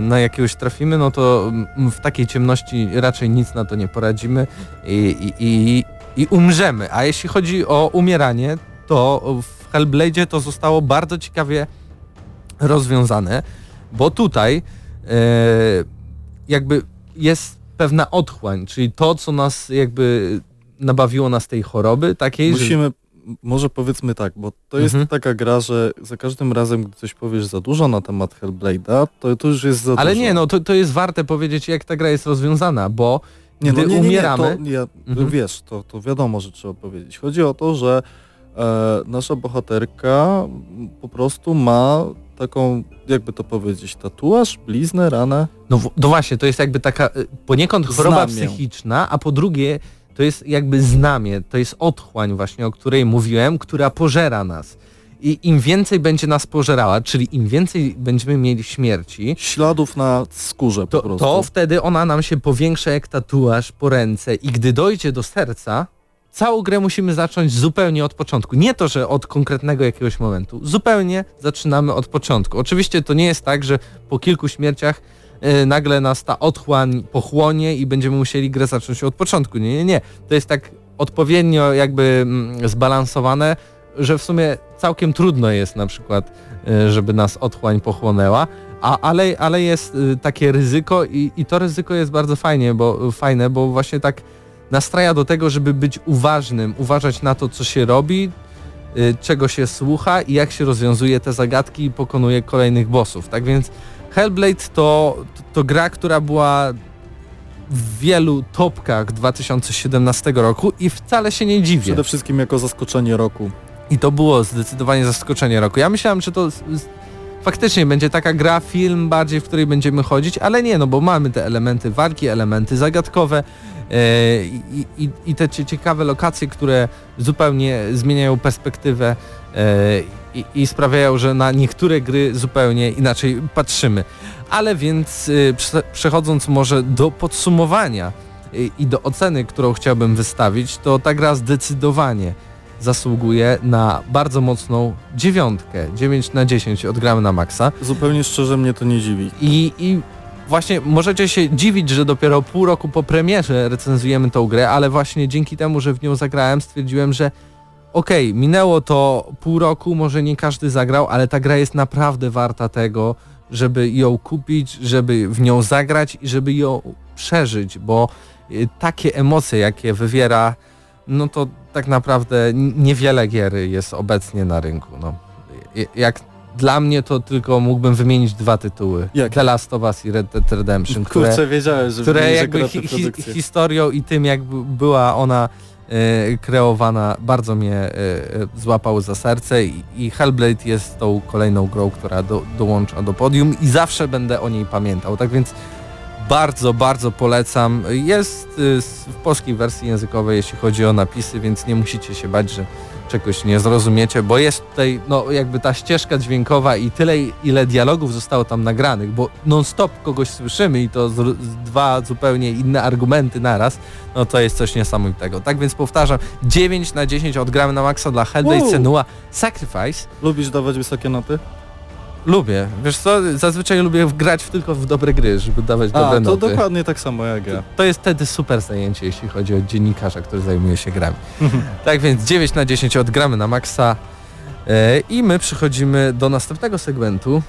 na jakiegoś trafimy, no to w takiej ciemności raczej nic na to nie poradzimy i, i, i, i umrzemy. A jeśli chodzi o umieranie, to w Hellblade to zostało bardzo ciekawie rozwiązane, bo tutaj e, jakby jest pewna otchłań, czyli to, co nas jakby nabawiło nas tej choroby, takiej, że... Może powiedzmy tak, bo to jest Mhm. taka gra, że za każdym razem, gdy coś powiesz za dużo na temat Hellblade'a, to, to już jest za Ale dużo. nie, no to, to jest warte powiedzieć, jak ta gra jest rozwiązana, bo Nie, gdy no, nie, nie, nie, umieramy... to, ja, Mhm. wiesz, to, to wiadomo, że trzeba powiedzieć. Chodzi o to, że e, nasza bohaterka po prostu ma taką, jakby to powiedzieć, tatuaż, bliznę, ranę? No, no właśnie, to jest jakby taka y, poniekąd choroba Znamię. psychiczna, a po drugie to jest jakby znamie, to jest otchłań właśnie, o której mówiłem, która pożera nas. I im więcej będzie nas pożerała, czyli im więcej będziemy mieli śmierci, Śladów na skórze po to, prostu. to wtedy ona nam się powiększa jak tatuaż po ręce i gdy dojdzie do serca, całą grę musimy zacząć zupełnie od początku. Nie to, że od konkretnego jakiegoś momentu. Zupełnie zaczynamy od początku. Oczywiście to nie jest tak, że po kilku śmierciach nagle nas ta otchłań pochłonie i będziemy musieli grę zacząć od początku. Nie, nie, nie. To jest tak odpowiednio jakby mm, zbalansowane, że w sumie całkiem trudno jest na przykład, e, żeby nas otchłań pochłonęła, a, ale, ale jest y, takie ryzyko i, i to ryzyko jest bardzo fajnie, bo, fajne, bo właśnie tak nastraja do tego, żeby być uważnym, uważać na to, co się robi, y, czego się słucha i jak się rozwiązuje te zagadki i pokonuje kolejnych bossów. Tak więc Hellblade to, to, to gra, która była w wielu topkach 2017 roku i wcale się nie dziwię. Przede wszystkim jako zaskoczenie roku. I to było zdecydowanie zaskoczenie roku. Ja myślałem, że to faktycznie będzie taka gra, film bardziej, w której będziemy chodzić, ale nie, no bo mamy te elementy walki, elementy zagadkowe e, i, i, te cie- ciekawe lokacje, które zupełnie zmieniają perspektywę e, i, i sprawiają, że na niektóre gry zupełnie inaczej patrzymy. Ale więc prze- przechodząc może do podsumowania i, i do oceny, którą chciałbym wystawić, to ta gra zdecydowanie zasługuje na bardzo mocną dziewiątkę. 9 na 10 odgramy na maksa. Zupełnie szczerze mnie to nie dziwi. I, I właśnie możecie się dziwić, że dopiero pół roku po premierze recenzujemy tą grę, ale właśnie dzięki temu, że w nią zagrałem, stwierdziłem, że okej, minęło to pół roku, może nie każdy zagrał, ale ta gra jest naprawdę warta tego, żeby ją kupić, żeby w nią zagrać i żeby ją przeżyć, bo y, takie emocje, jakie wywiera, no to tak naprawdę niewiele gier jest obecnie na rynku. No. Y- Jak dla mnie to tylko mógłbym wymienić dwa tytuły. Jakie? The Last of Us i Red Dead Redemption, które, Kurczę, wiedziałem, że które jakby hi, hi, historią i tym jak by- była ona kreowana bardzo mnie e, e, złapał za serce i, Hellblade jest tą kolejną grą, która do, dołącza do podium i zawsze będę o niej pamiętał. Tak więc bardzo, bardzo polecam. Jest y, w polskiej wersji językowej, jeśli chodzi o napisy, więc nie musicie się bać, że czegoś nie zrozumiecie, bo jest tutaj no jakby ta ścieżka dźwiękowa i tyle ile dialogów zostało tam nagranych, bo non-stop kogoś słyszymy i to z, z dwa zupełnie inne argumenty naraz, no to jest coś niesamowitego. Tak więc powtarzam, 9 na 10 odgramy na maksa dla Hellblade Wow. Senua Sacrifice. Lubisz dawać wysokie noty? Lubię. Wiesz co, zazwyczaj lubię grać tylko w dobre gry, żeby dawać dobre A, to noty. dokładnie tak samo jak ja. To jest wtedy super zajęcie, jeśli chodzi o dziennikarza, który zajmuje się grami. [laughs] tak więc 9 na 10 odgramy na maksa e, i my przechodzimy do następnego segmentu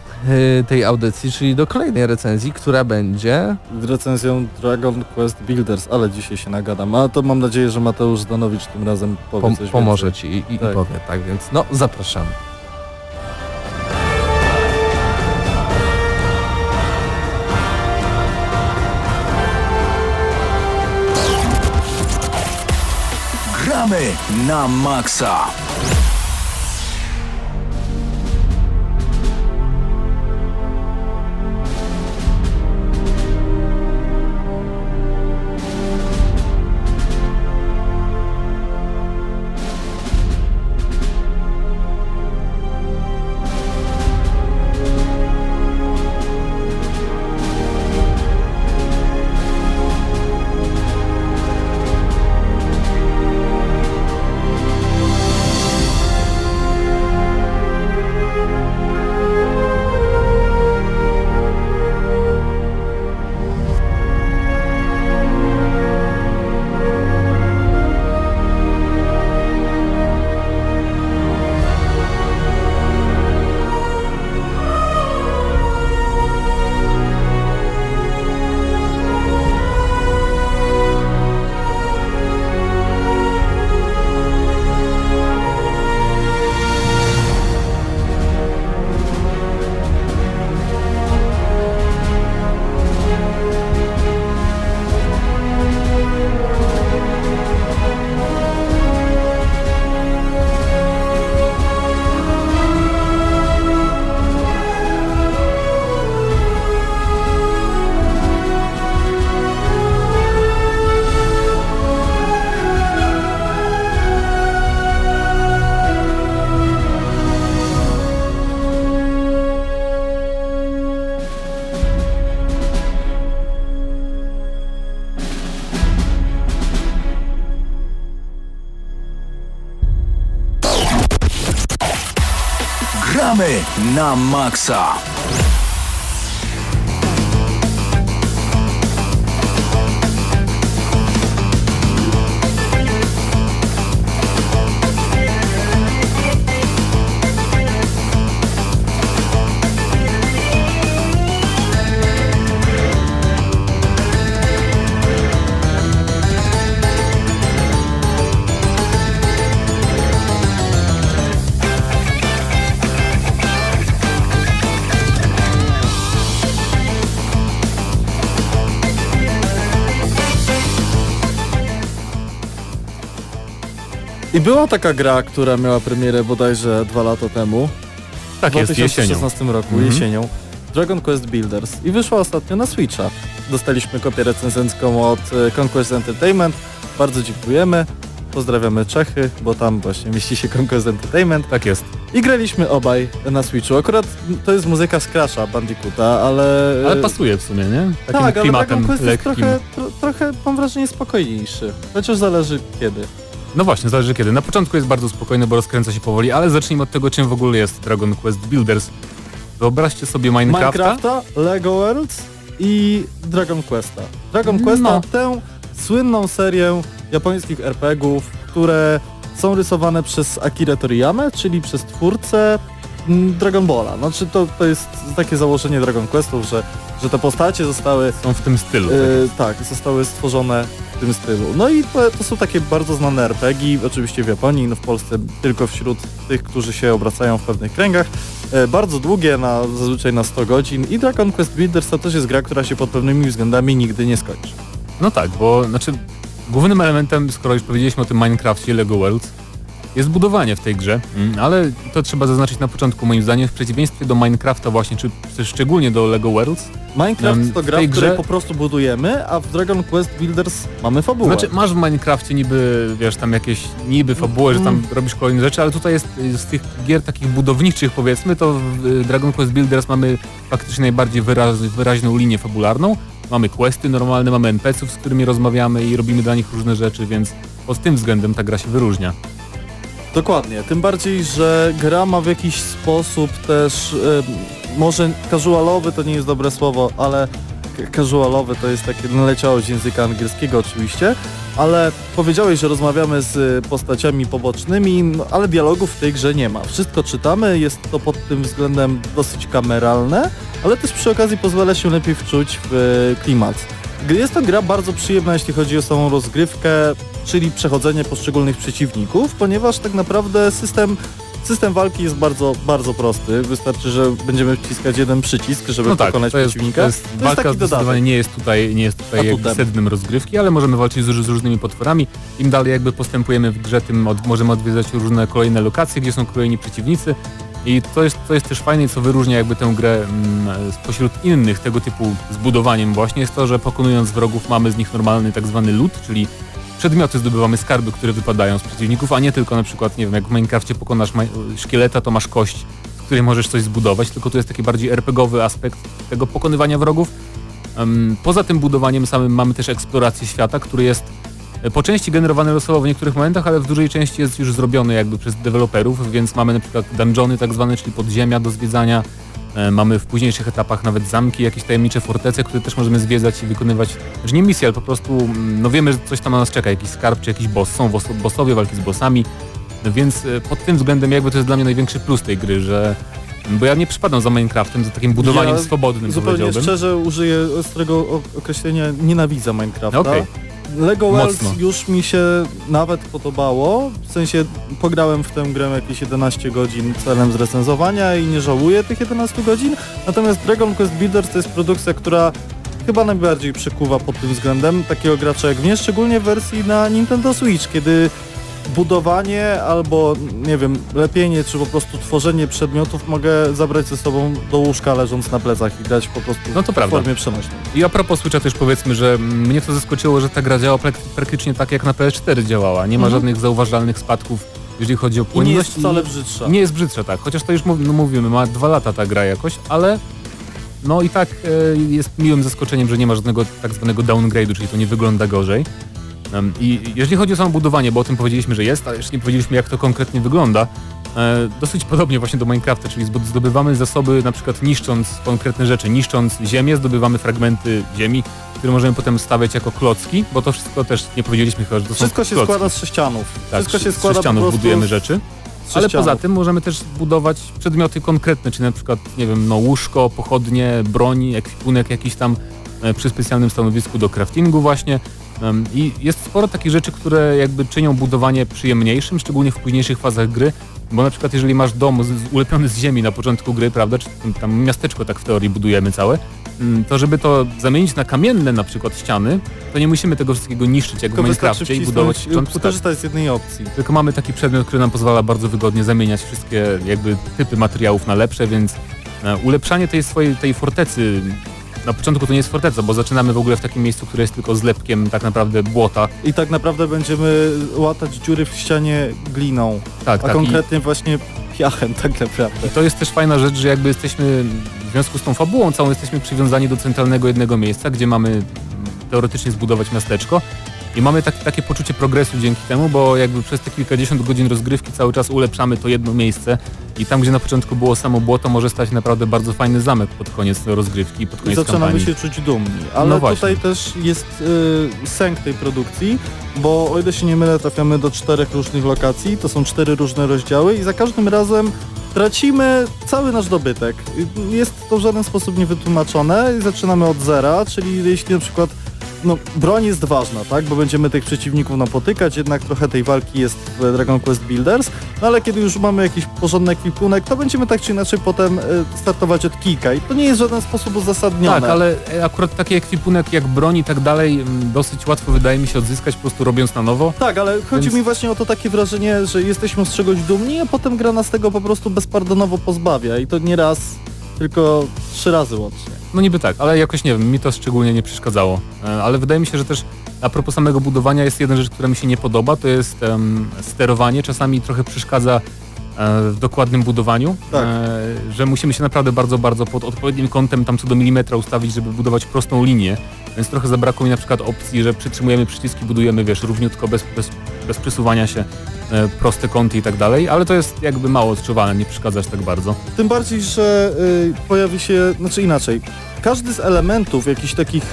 e, tej audycji, czyli do kolejnej recenzji, która będzie... Recenzją Dragon Quest Builders, ale dzisiaj się nagadam. A to mam nadzieję, że Mateusz Zdanowicz tym razem powie Pom- pomoże więcej. Ci i, i Tak. powie. Tak więc no zapraszamy. Na maksa. gramy na maksa. I była taka gra, która miała premierę bodajże dwa lata temu. Tak w jest, jesienią. 2016 roku, Mhm. jesienią. Dragon Quest Builders. I wyszła ostatnio na Switcha. Dostaliśmy kopię recenzencką od e, Conquest Entertainment. Bardzo dziękujemy. Pozdrawiamy Czechy, bo tam właśnie mieści się Conquest Entertainment. Tak jest. I graliśmy obaj na Switchu. Akurat to jest muzyka z Crasha Bandicoota, ale... Ale pasuje w sumie, nie? Takim tak, ale klimatem Dragon Quest jest lekkim. trochę, tro, trochę, mam wrażenie, spokojniejszy. Chociaż zależy kiedy. No właśnie, zależy kiedy. Na początku jest bardzo spokojny, bo rozkręca się powoli, ale zacznijmy od tego, czym w ogóle jest Dragon Quest Builders. Wyobraźcie sobie Minecrafta. Minecrafta, Lego Worlds i Dragon Questa. Dragon Questa, No. tę słynną serię japońskich RPGów, które są rysowane przez Akira Toriyamę, czyli przez twórcę Dragon Balla. Znaczy to, to jest takie założenie Dragon Questów, że, że te postacie zostały Są w tym stylu. E, tak, zostały stworzone w tym stylu. No i to, to są takie bardzo znane RPG, oczywiście w Japonii, no w Polsce tylko wśród tych, którzy się obracają w pewnych kręgach. E, bardzo długie, na, zazwyczaj na 100 godzin i Dragon Quest Builders to też jest gra, która się pod pewnymi względami nigdy nie skończy. No tak, bo znaczy głównym elementem, skoro już powiedzieliśmy o tym Minecrafcie Lego Worlds, jest budowanie w tej grze, mm, ale to trzeba zaznaczyć na początku moim zdaniem, w przeciwieństwie do Minecrafta właśnie, czy też szczególnie do Lego Worlds, Minecraft to w gra, tej w której grze- po prostu budujemy, a w Dragon Quest Builders mamy fabułę. Znaczy masz w Minecrafcie niby, wiesz, tam jakieś niby fabułę, że tam robisz kolejne rzeczy, ale tutaj jest y, z tych gier takich budowniczych powiedzmy, to w y, Dragon Quest Builders mamy faktycznie najbardziej wyraz, wyraźną linię fabularną. Mamy questy normalne, mamy NPC-ów, z którymi rozmawiamy i robimy dla nich różne rzeczy, więc pod tym względem ta gra się wyróżnia. Dokładnie, tym bardziej, że gra ma w jakiś sposób też, może casualowy to nie jest dobre słowo, ale casualowy to jest takie naleciałość języka angielskiego oczywiście, ale powiedziałeś, że rozmawiamy z postaciami pobocznymi, no, ale dialogów w tej grze nie ma. Wszystko czytamy, jest to pod tym względem dosyć kameralne, ale też przy okazji pozwala się lepiej wczuć w e, klimat. Jest to gra bardzo przyjemna, jeśli chodzi o samą rozgrywkę, czyli przechodzenie poszczególnych przeciwników, ponieważ tak naprawdę system, system walki jest bardzo, bardzo prosty. Wystarczy, że będziemy wciskać jeden przycisk, żeby No tak, pokonać to jest, przeciwnika. to jest, walka taki zdecydowanie dodatek. nie jest tutaj, nie jest tutaj jakby sednem rozgrywki, ale możemy walczyć z, z różnymi potworami. Im dalej jakby postępujemy w grze, tym od, możemy odwiedzać różne kolejne lokacje, gdzie są kolejni przeciwnicy. I to jest, to jest też fajne, co wyróżnia jakby tę grę mm, spośród innych tego typu zbudowaniem właśnie, jest to, że pokonując wrogów mamy z nich normalny tak zwany loot, czyli przedmioty zdobywamy, skarby, które wypadają z przeciwników, a nie tylko na przykład, nie wiem, jak w Minecrafcie pokonasz szkieleta, to masz kość, z której możesz coś zbudować, tylko to jest taki bardziej RPGowy aspekt tego pokonywania wrogów. Poza tym budowaniem samym mamy też eksplorację świata, który jest e, po części generowany losowo w niektórych momentach, ale w dużej części jest już zrobiony jakby przez deweloperów, więc mamy na przykład dungeony tak zwane, czyli podziemia do zwiedzania. E, Mamy w późniejszych etapach nawet zamki, jakieś tajemnicze fortece, które też możemy zwiedzać i wykonywać, znaczy nie misje, ale po prostu no wiemy, że coś tam na nas czeka, jakiś skarb czy jakiś boss. Są boss- bossowie, walki z bossami, no więc e, pod tym względem jakby to jest dla mnie największy plus tej gry, że bo ja nie przypadam za Minecraftem, za takim budowaniem Ja swobodnym Zupełnie powiedziałbym. szczerze użyję ostrego określenia, nienawidzę Minecrafta. Okej. Lego Worlds Mocno. już mi się nawet podobało, w sensie pograłem w tę grę jakieś 11 godzin celem zrecenzowania i nie żałuję tych 11 godzin, natomiast Dragon Quest Builders to jest produkcja, która chyba najbardziej przykuwa pod tym względem takiego gracza jak mnie, szczególnie w wersji na Nintendo Switch, kiedy budowanie albo, nie wiem, lepienie, czy po prostu tworzenie przedmiotów mogę zabrać ze sobą do łóżka leżąc na plecach i grać po prostu No to w prawda. formie przenośnej. I a propos Switcha też powiedzmy, że mnie to zaskoczyło, że ta gra działa prak- praktycznie tak jak na PS4 działała. Nie ma Mhm. żadnych zauważalnych spadków, jeżeli chodzi o I nie płynność. jest wcale brzydsza. Nie jest brzydsza, tak. Chociaż to już no mówimy, ma dwa lata ta gra jakoś, ale no i tak e, jest miłym zaskoczeniem, że nie ma żadnego tak zwanego downgrade'u, czyli to nie wygląda gorzej. I jeżeli chodzi o samo budowanie, bo o tym powiedzieliśmy, że jest, ale jeszcze nie powiedzieliśmy jak to konkretnie wygląda, e, dosyć podobnie właśnie do Minecrafta, czyli zdobywamy zasoby na przykład niszcząc konkretne rzeczy, niszcząc ziemię, zdobywamy fragmenty ziemi, które możemy potem stawiać jako klocki, bo to wszystko też nie powiedzieliśmy chyba, że to Wszystko się klocki. składa z sześcianów. tak, Wszystko się z składa po sześcianów budujemy rzeczy. z Ale poza tym możemy też budować przedmioty konkretne, czyli na przykład, nie wiem, no łóżko, pochodnie, broń, ekwipunek jakiś tam e, przy specjalnym stanowisku do craftingu właśnie. I jest sporo takich rzeczy, które jakby czynią budowanie przyjemniejszym, szczególnie w późniejszych fazach gry, bo na przykład jeżeli masz dom z, z, ulepiony z ziemi na początku gry, prawda, czy tam- miasteczko tak w teorii budujemy całe, mm, to żeby to zamienić na kamienne na przykład ściany, to nie musimy tego wszystkiego niszczyć jak w Tylko wystarczy Minecrafcie i budować początku tak. korzystać z jednej opcji. Tylko mamy taki przedmiot, który nam pozwala bardzo wygodnie zamieniać wszystkie jakby typy materiałów na lepsze, więc e, ulepszanie tej swojej tej fortecy na początku to nie jest forteca, bo zaczynamy w ogóle w takim miejscu, które jest tylko zlepkiem tak naprawdę błota. I tak naprawdę będziemy łatać dziury w ścianie gliną, Tak, a tak. I, konkretnie właśnie piachem tak naprawdę. I to jest też fajna rzecz, że jakby jesteśmy w związku z tą fabułą całą jesteśmy przywiązani do centralnego jednego miejsca, gdzie mamy teoretycznie zbudować miasteczko. I mamy tak, takie poczucie progresu dzięki temu, bo jakby przez te kilkadziesiąt godzin rozgrywki cały czas ulepszamy to jedno miejsce i tam, gdzie na początku było samo błoto, może stać naprawdę bardzo fajny zamek pod koniec rozgrywki, pod I koniec zaczynamy kampanii. się czuć dumni. Ale No tutaj też jest y, sęk tej produkcji, bo o ile się nie mylę, trafiamy do czterech różnych lokacji, to są cztery różne rozdziały i za każdym razem tracimy cały nasz dobytek. Y, Jest to w żaden sposób niewytłumaczone i zaczynamy od zera, czyli jeśli na przykład no, broń jest ważna, tak, bo będziemy tych przeciwników napotykać, jednak trochę tej walki jest w Dragon Quest Builders, no ale kiedy już mamy jakiś porządny ekwipunek, to będziemy tak czy inaczej potem y, startować od kijka i to nie jest w żaden sposób uzasadnione. Tak, ale e, akurat taki ekwipunek jak broń i tak dalej mm, dosyć łatwo wydaje mi się odzyskać po prostu robiąc na nowo. Tak, ale chodzi Więc- mi właśnie o to takie wrażenie, że jesteśmy z czegoś dumni, a potem gra nas tego po prostu bezpardonowo pozbawia i to nie raz, tylko trzy razy łącznie. No niby tak, ale jakoś nie wiem, mi to szczególnie nie przeszkadzało. E, Ale wydaje mi się, że też a propos samego budowania jest jedna rzecz, która mi się nie podoba, to jest em, sterowanie. Czasami trochę przeszkadza e, w dokładnym budowaniu, Tak. e, że musimy się naprawdę bardzo, bardzo pod odpowiednim kątem tam co do milimetra ustawić, żeby budować prostą linię. Więc trochę zabrakło mi na przykład opcji, że przytrzymujemy przyciski, budujemy, wiesz, równiutko, bez, bez, bez przesuwania się, e, proste kąty i tak dalej, ale to jest jakby mało odczuwalne, nie przeszkadza aż tak bardzo. Tym bardziej, że y, pojawi się, znaczy inaczej, każdy z elementów jakichś takich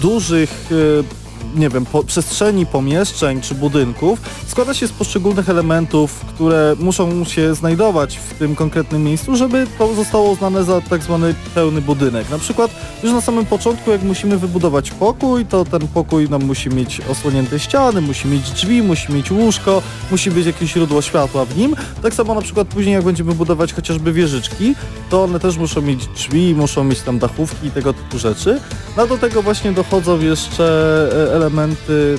dużych, y, nie wiem, po, przestrzeni, pomieszczeń czy budynków składa się z poszczególnych elementów, które muszą się znajdować w tym konkretnym miejscu, żeby to zostało uznane za tak zwany pełny budynek. Na przykład już na samym początku, jak musimy wybudować pokój, to ten pokój nam musi mieć osłonięte ściany, musi mieć drzwi, musi mieć łóżko, musi być jakieś źródło światła w nim. Tak samo na przykład później, jak będziemy budować chociażby wieżyczki, to one też muszą mieć drzwi, muszą mieć tam dachówki i tego typu rzeczy. No do tego właśnie dochodzą jeszcze e, elementy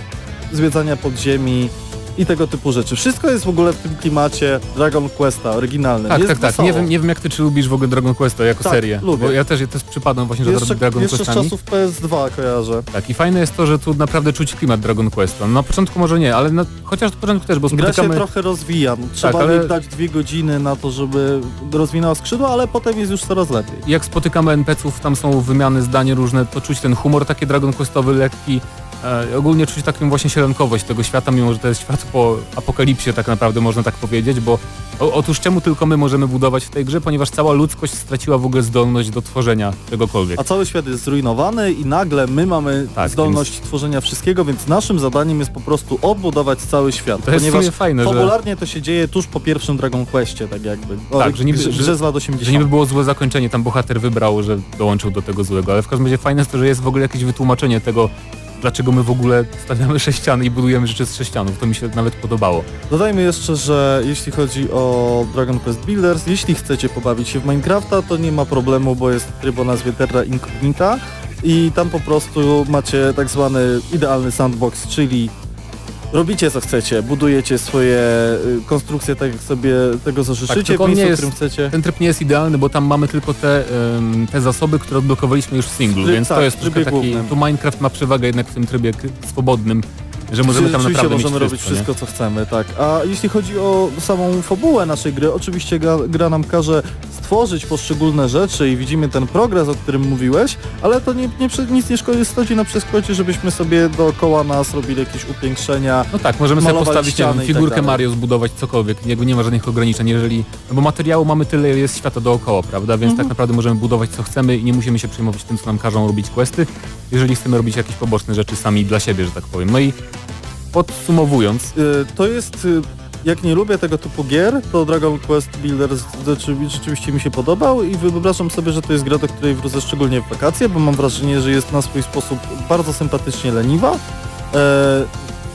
zwiedzania podziemi i tego typu rzeczy. Wszystko jest w ogóle w tym klimacie Dragon Questa oryginalnym. Tak, jest tak, tak. wesoło. Nie wiem, nie wiem jak ty czy lubisz w ogóle Dragon Questa jako Tak, serię. lubię. Bo ja też, ja też przypadam właśnie Jeszcze, za Dragon jeszcze z Questami. czasów PS2 kojarzę. Tak, i fajne jest to, że tu naprawdę czuć klimat Dragon Questa. No, na początku może nie, ale na, chociaż na początku też, bo Gra się spotykamy... trochę rozwija. Trzeba Tak, ale- dać dwie godziny na to, żeby rozwinęła skrzydła, ale potem jest już coraz lepiej. Jak spotykamy NPC-ów, tam są wymiany zdań różne, to czuć ten humor taki Dragon Questowy, lekki. E, ogólnie czuć taką właśnie sielankowość tego świata, mimo że to jest świat po apokalipsie tak naprawdę można tak powiedzieć, bo o, otóż czemu tylko my możemy budować w tej grze, ponieważ cała ludzkość straciła w ogóle zdolność do tworzenia czegokolwiek. A cały świat jest zrujnowany i nagle my mamy Tak, zdolność tworzenia wszystkiego, więc naszym zadaniem jest po prostu odbudować cały świat. To jest ponieważ sumie fajne, że, fabularnie to się dzieje tuż po pierwszym Dragon Questie, tak jakby. O, Tak, że niby- grze, grze z lat 80. że niby było złe zakończenie, tam bohater wybrał, że dołączył do tego złego, ale w każdym razie fajne jest to, że jest w ogóle jakieś wytłumaczenie tego, dlaczego my w ogóle stawiamy sześciany i budujemy rzeczy z sześcianów. To mi się nawet podobało. Dodajmy jeszcze, że jeśli chodzi o Dragon Quest Builders, jeśli chcecie pobawić się w Minecrafta, to nie ma problemu, bo jest tryb o nazwie Terra Incognita i tam po prostu macie tak zwany idealny sandbox, czyli robicie co chcecie, budujecie swoje y, konstrukcje tak jak sobie tego zażyczycie, tylko w on miejscu, jest- którym chcecie. Ten tryb nie jest idealny, bo tam mamy tylko te, em, te zasoby, które odblokowaliśmy już w singlu, Tryb- więc tak, to jest troszkę taki... głównym. Tu Minecraft ma przewagę jednak w tym trybie swobodnym, że możemy tam naprawdę możemy mieć robić wszystko, wszystko, co chcemy, tak. A jeśli chodzi o samą fabułę naszej gry, oczywiście gra, gra nam każe stworzyć poszczególne rzeczy i widzimy ten progres, o którym mówiłeś, ale to nie, nie, nic nie szkodzi, stoi na przeszkodzie, żebyśmy sobie dookoła nas robili jakieś upiększenia. No tak, możemy sobie postawić nie wiem, tak figurkę dalej. Mario, zbudować cokolwiek, jakby nie ma żadnych ograniczeń, jeżeli... No bo materiału mamy tyle, jest świata dookoła, prawda? Więc Mhm. tak naprawdę możemy budować co chcemy i nie musimy się przejmować tym, co nam każą robić questy, jeżeli chcemy robić jakieś poboczne rzeczy sami dla siebie, że tak powiem. No i podsumowując, Y, To jest, y, jak nie lubię tego typu gier, to Dragon Quest Builders rzeczy- rzeczywiście mi się podobał i wyobrażam sobie, że to jest gra, do której wrócę szczególnie w wakacje, bo mam wrażenie, że jest na swój sposób bardzo sympatycznie leniwa. E,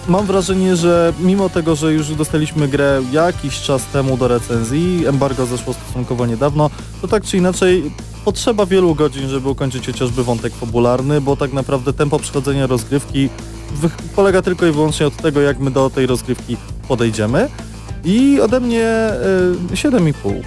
Mam wrażenie, że mimo tego, że już dostaliśmy grę jakiś czas temu do recenzji, embargo zeszło stosunkowo niedawno, to tak czy inaczej potrzeba wielu godzin, żeby ukończyć chociażby wątek fabularny, bo tak naprawdę tempo przechodzenia rozgrywki polega tylko i wyłącznie od tego, jak my do tej rozgrywki podejdziemy. I ode mnie y, 7,5.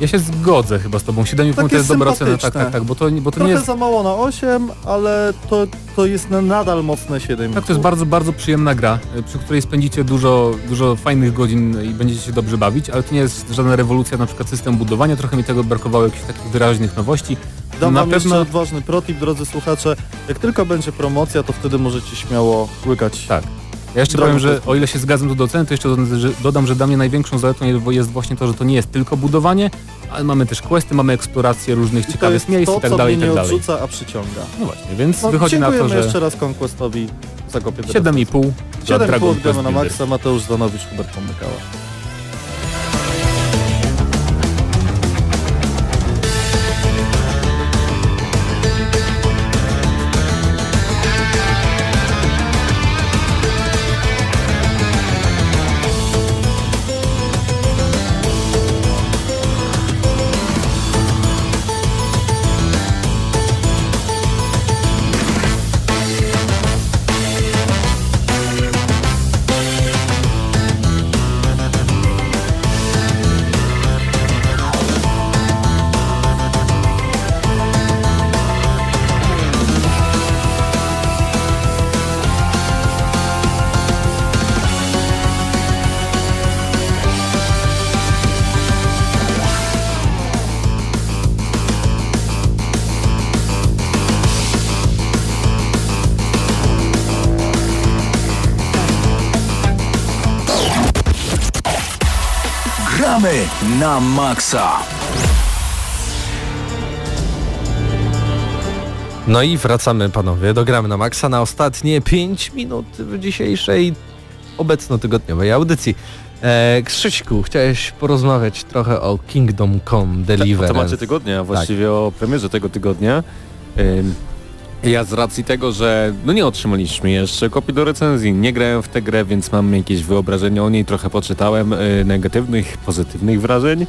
ja się zgodzę chyba z tobą, 7,5 Takie to jest dobra ocena, tak, tak, tak, bo to, bo to Trochę nie jest... za mało na 8, ale to, to jest na nadal mocne 7,5. Tak, to jest bardzo, bardzo przyjemna gra, y, przy której spędzicie dużo, dużo fajnych godzin i będziecie się dobrze bawić, ale to nie jest żadna rewolucja na przykład system budowania, trochę mi tego brakowało jakichś takich wyraźnych nowości. Dam na wam pewno- jeszcze odważny protip, drodzy słuchacze. Jak tylko będzie promocja, to wtedy możecie śmiało łykać. Tak. Ja jeszcze powiem, że o ile się zgadzam do oceny, to jeszcze dodam, że, dla mnie największą zaletą jest- właśnie to, że to nie jest tylko budowanie, ale mamy też questy, mamy eksplorację różnych I to ciekawych jest miejsc to, i tak dalej, i tak nie dalej. odrzuca, a przyciąga. No właśnie, więc No, wychodzi na to, że jeszcze raz Conquestowi za kopię 7,5 dla 7,5 Dragon na maksa, Mateusz Zanowicz, Hubert Pomykała. Na maksa. No i wracamy panowie do Gramy na Maxa na ostatnie 5 minut w dzisiejszej obecno-tygodniowej audycji. E, Krzyśku, chciałeś porozmawiać trochę o Kingdom Come Tak, o Deliverance. temacie tygodnia, właściwie o premierze tego tygodnia. Ym, Ja z racji tego, że no nie otrzymaliśmy jeszcze kopii do recenzji, nie grałem w tę grę, więc mam jakieś wyobrażenie o niej, trochę poczytałem y, negatywnych, pozytywnych wrażeń.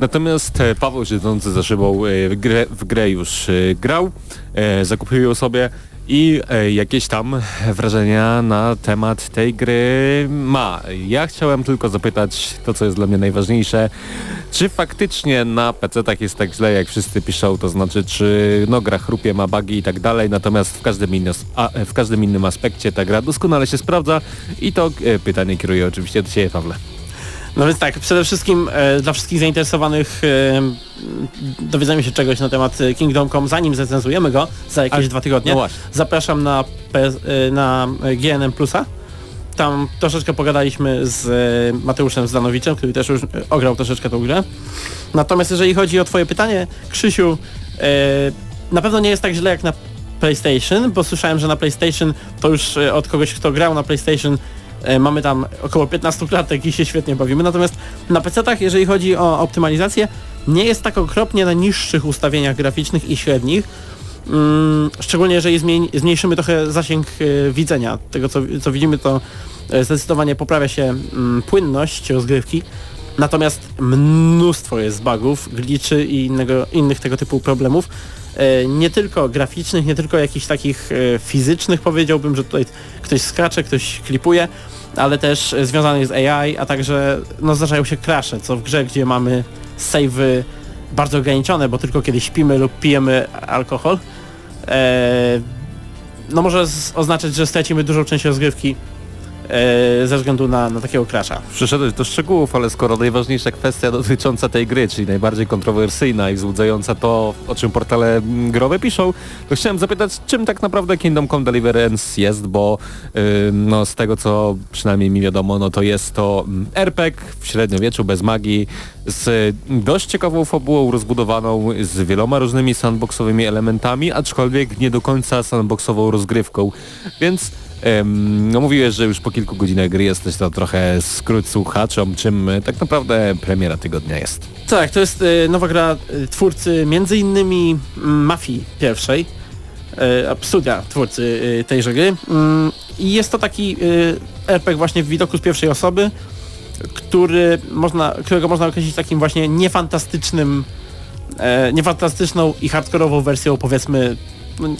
Natomiast e, Paweł siedzący za szybą e, w grę, w grę już e, grał, zakupił ją sobie i jakieś tam wrażenia na temat tej gry ma. Ja chciałem tylko zapytać to, co jest dla mnie najważniejsze, czy faktycznie na PC-tach jest tak źle, jak wszyscy piszą, to znaczy, czy no, gra chrupie, ma bugi i tak dalej, natomiast w każdym, innym, a, w każdym innym aspekcie ta gra doskonale się sprawdza i to e, pytanie kieruję oczywiście do Ciebie, Pawle. No więc tak, przede wszystkim e, dla wszystkich zainteresowanych e, dowiedzemy się czegoś na temat e, Kingdom Come, zanim zrecenzujemy go za jakieś A, dwa tygodnie. No. Zapraszam na, PS, e, na GNM Plusa. Tam troszeczkę pogadaliśmy z e, Mateuszem Zdanowiczem, który też już e, ograł troszeczkę tą grę. Natomiast jeżeli chodzi o twoje pytanie, Krzysiu, e, na pewno nie jest tak źle jak na PlayStation, bo słyszałem, że na PlayStation to już od kogoś, kto grał na PlayStation mamy tam około 15 klatek i się świetnie bawimy. Natomiast na PC-tach, jeżeli chodzi o optymalizację, nie jest tak okropnie na niższych ustawieniach graficznych i średnich. Mm, szczególnie jeżeli zmniejszymy trochę zasięg e, widzenia. Tego co, co widzimy to e, zdecydowanie poprawia się mm, płynność rozgrywki. Natomiast mnóstwo jest bugów, glitchy i innego, innych tego typu problemów. E, nie tylko graficznych, nie tylko jakichś takich fizycznych powiedziałbym, że tutaj ktoś skacze, ktoś klipuje, ale też związanych z AI, a także no, zdarzają się crashe, co w grze, gdzie mamy savey bardzo ograniczone, bo tylko kiedy śpimy lub pijemy alkohol, e, no może oznaczać, że stracimy dużą część rozgrywki e, ze względu na, na takiego crasha. Przyszedłeś do szczegółów, ale skoro najważniejsza kwestia dotycząca tej gry, czyli najbardziej kontrowersyjna i wzbudzająca to, o czym portale growe piszą, to chciałem zapytać, czym tak naprawdę Kingdom Come Deliverance jest, bo no, z tego co przynajmniej mi wiadomo, no to jest to mm, RPG w średniowieczu bez magii, z dość ciekawą fabułą rozbudowaną, z wieloma różnymi sandboxowymi elementami, aczkolwiek nie do końca sandboxową rozgrywką, więc No mówiłeś, że już po kilku godzinach gry jesteś to trochę skrót słuchaczom, czym e, tak naprawdę premiera tygodnia jest. Tak, to jest e, nowa gra e, twórcy między innymi mm, Mafii pierwszej, studia twórcy tejże gry. Mm, I jest to taki RPG właśnie w widoku z pierwszej osoby, który można, którego można określić takim właśnie niefantastycznym, niefantastyczną i hardkorową wersją powiedzmy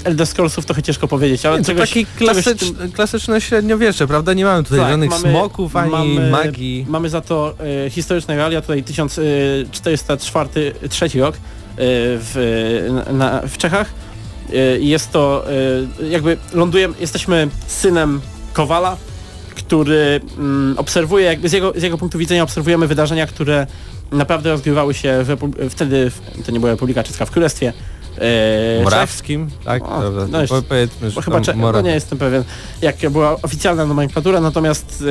Elder Scrollsów trochę ciężko powiedzieć, ale to czegoś, taki klasycz, tym- klasyczne średniowiecze, prawda? Nie mamy tutaj Tak, żadnych mamy- smoków ani mamy- magii. Mamy za to e, historyczne realia, tutaj 1404 trzeci rok e, w, na, w Czechach. E, jest to e, jakby lądujemy, jesteśmy synem Kowala, który mm, obserwuje, jakby z jego, z jego punktu widzenia obserwujemy wydarzenia, które naprawdę rozgrywały się w, wtedy, w, to nie była Republika Czeska, w Królestwie e. Morawskim, tak? O, no Po- Powiedzmy, że chyba cze- no nie jestem pewien, jak była oficjalna nomenklatura, natomiast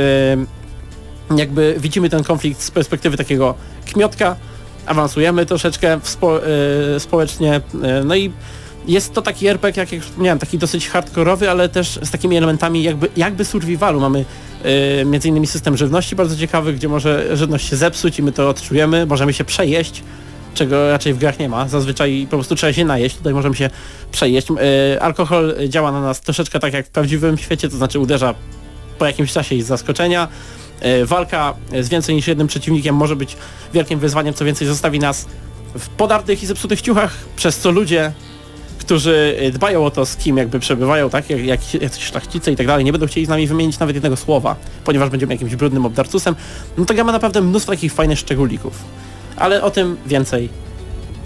e, jakby widzimy ten konflikt z perspektywy takiego kmiotka, awansujemy troszeczkę spo, e, społecznie, e, no i jest to taki RPG, jak już wspomniałem, taki dosyć hardkorowy, ale też z takimi elementami jakby, jakby survivalu. Mamy e, między innymi system żywności bardzo ciekawy, gdzie może żywność się zepsuć i my to odczujemy, możemy się przejeść, czego raczej w grach nie ma. Zazwyczaj po prostu trzeba się najeść, tutaj możemy się przejeść. E, alkohol działa na nas troszeczkę tak jak w prawdziwym świecie, to znaczy uderza po jakimś czasie i z zaskoczenia. E, walka z więcej niż jednym przeciwnikiem może być wielkim wyzwaniem, co więcej zostawi nas w podartych i zepsutych ciuchach, przez co ludzie, którzy e, dbają o to, z kim jakby przebywają, tak, jak, jak jacyś szlachcice i tak dalej, nie będą chcieli z nami wymienić nawet jednego słowa, ponieważ będziemy jakimś brudnym obdarcusem, no to gra ma naprawdę mnóstwo takich fajnych szczególików. Ale o tym więcej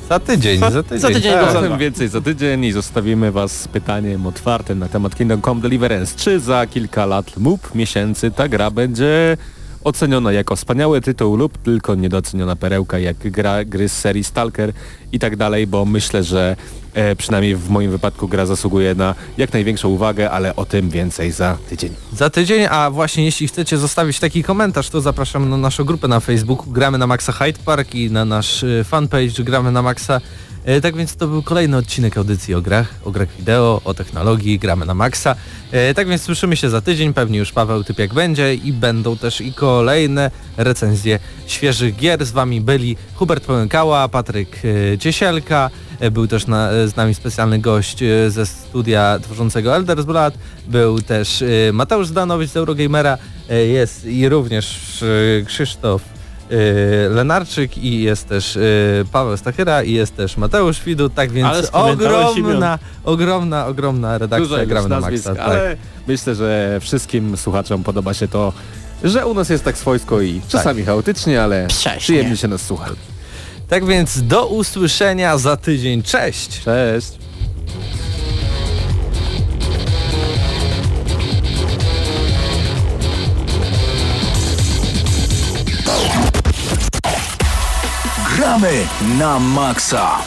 Za tydzień, Za- za tydzień. za tydzień tak. za- więcej za tydzień i zostawimy Was z pytaniem otwartym na temat Kingdom Come Deliverance. Czy za kilka lat lub miesięcy ta gra będzie oceniona jako wspaniały tytuł lub tylko niedoceniona perełka jak gra, gry z serii Stalker i tak dalej, bo myślę, że e, przynajmniej w moim wypadku gra zasługuje na jak największą uwagę, ale o tym więcej za tydzień. Za tydzień, a właśnie jeśli chcecie zostawić taki komentarz, to zapraszam na naszą grupę na Facebooku Gramy na Maxa Hyde Park i na nasz y, fanpage Gramy na Maxa. E, Tak więc to był kolejny odcinek audycji o grach, o grach wideo, o technologii, gramy na Maxa. E, Tak więc słyszymy się za tydzień, pewnie już Paweł Typiak będzie. I będą też i kolejne recenzje świeżych gier. Z wami byli Hubert Pełękała, Patryk e, Ciesielka, był też na, z nami specjalny gość ze studia tworzącego Elders Blood, był też Mateusz Zdanowicz z Eurogamera, jest i również Krzysztof Lenarczyk i jest też e, Paweł Stachyra i jest też Mateusz Widut, tak więc ogromna, ogromna, ogromna redakcja gramy na Maxa. Tak. ale myślę, że wszystkim słuchaczom podoba się to, że u nas jest tak swojsko i czasami chaotycznie, ale Prześnie. przyjemnie się nas słucha. tak więc do usłyszenia za tydzień. Cześć! Cześć! Gramy na maksa.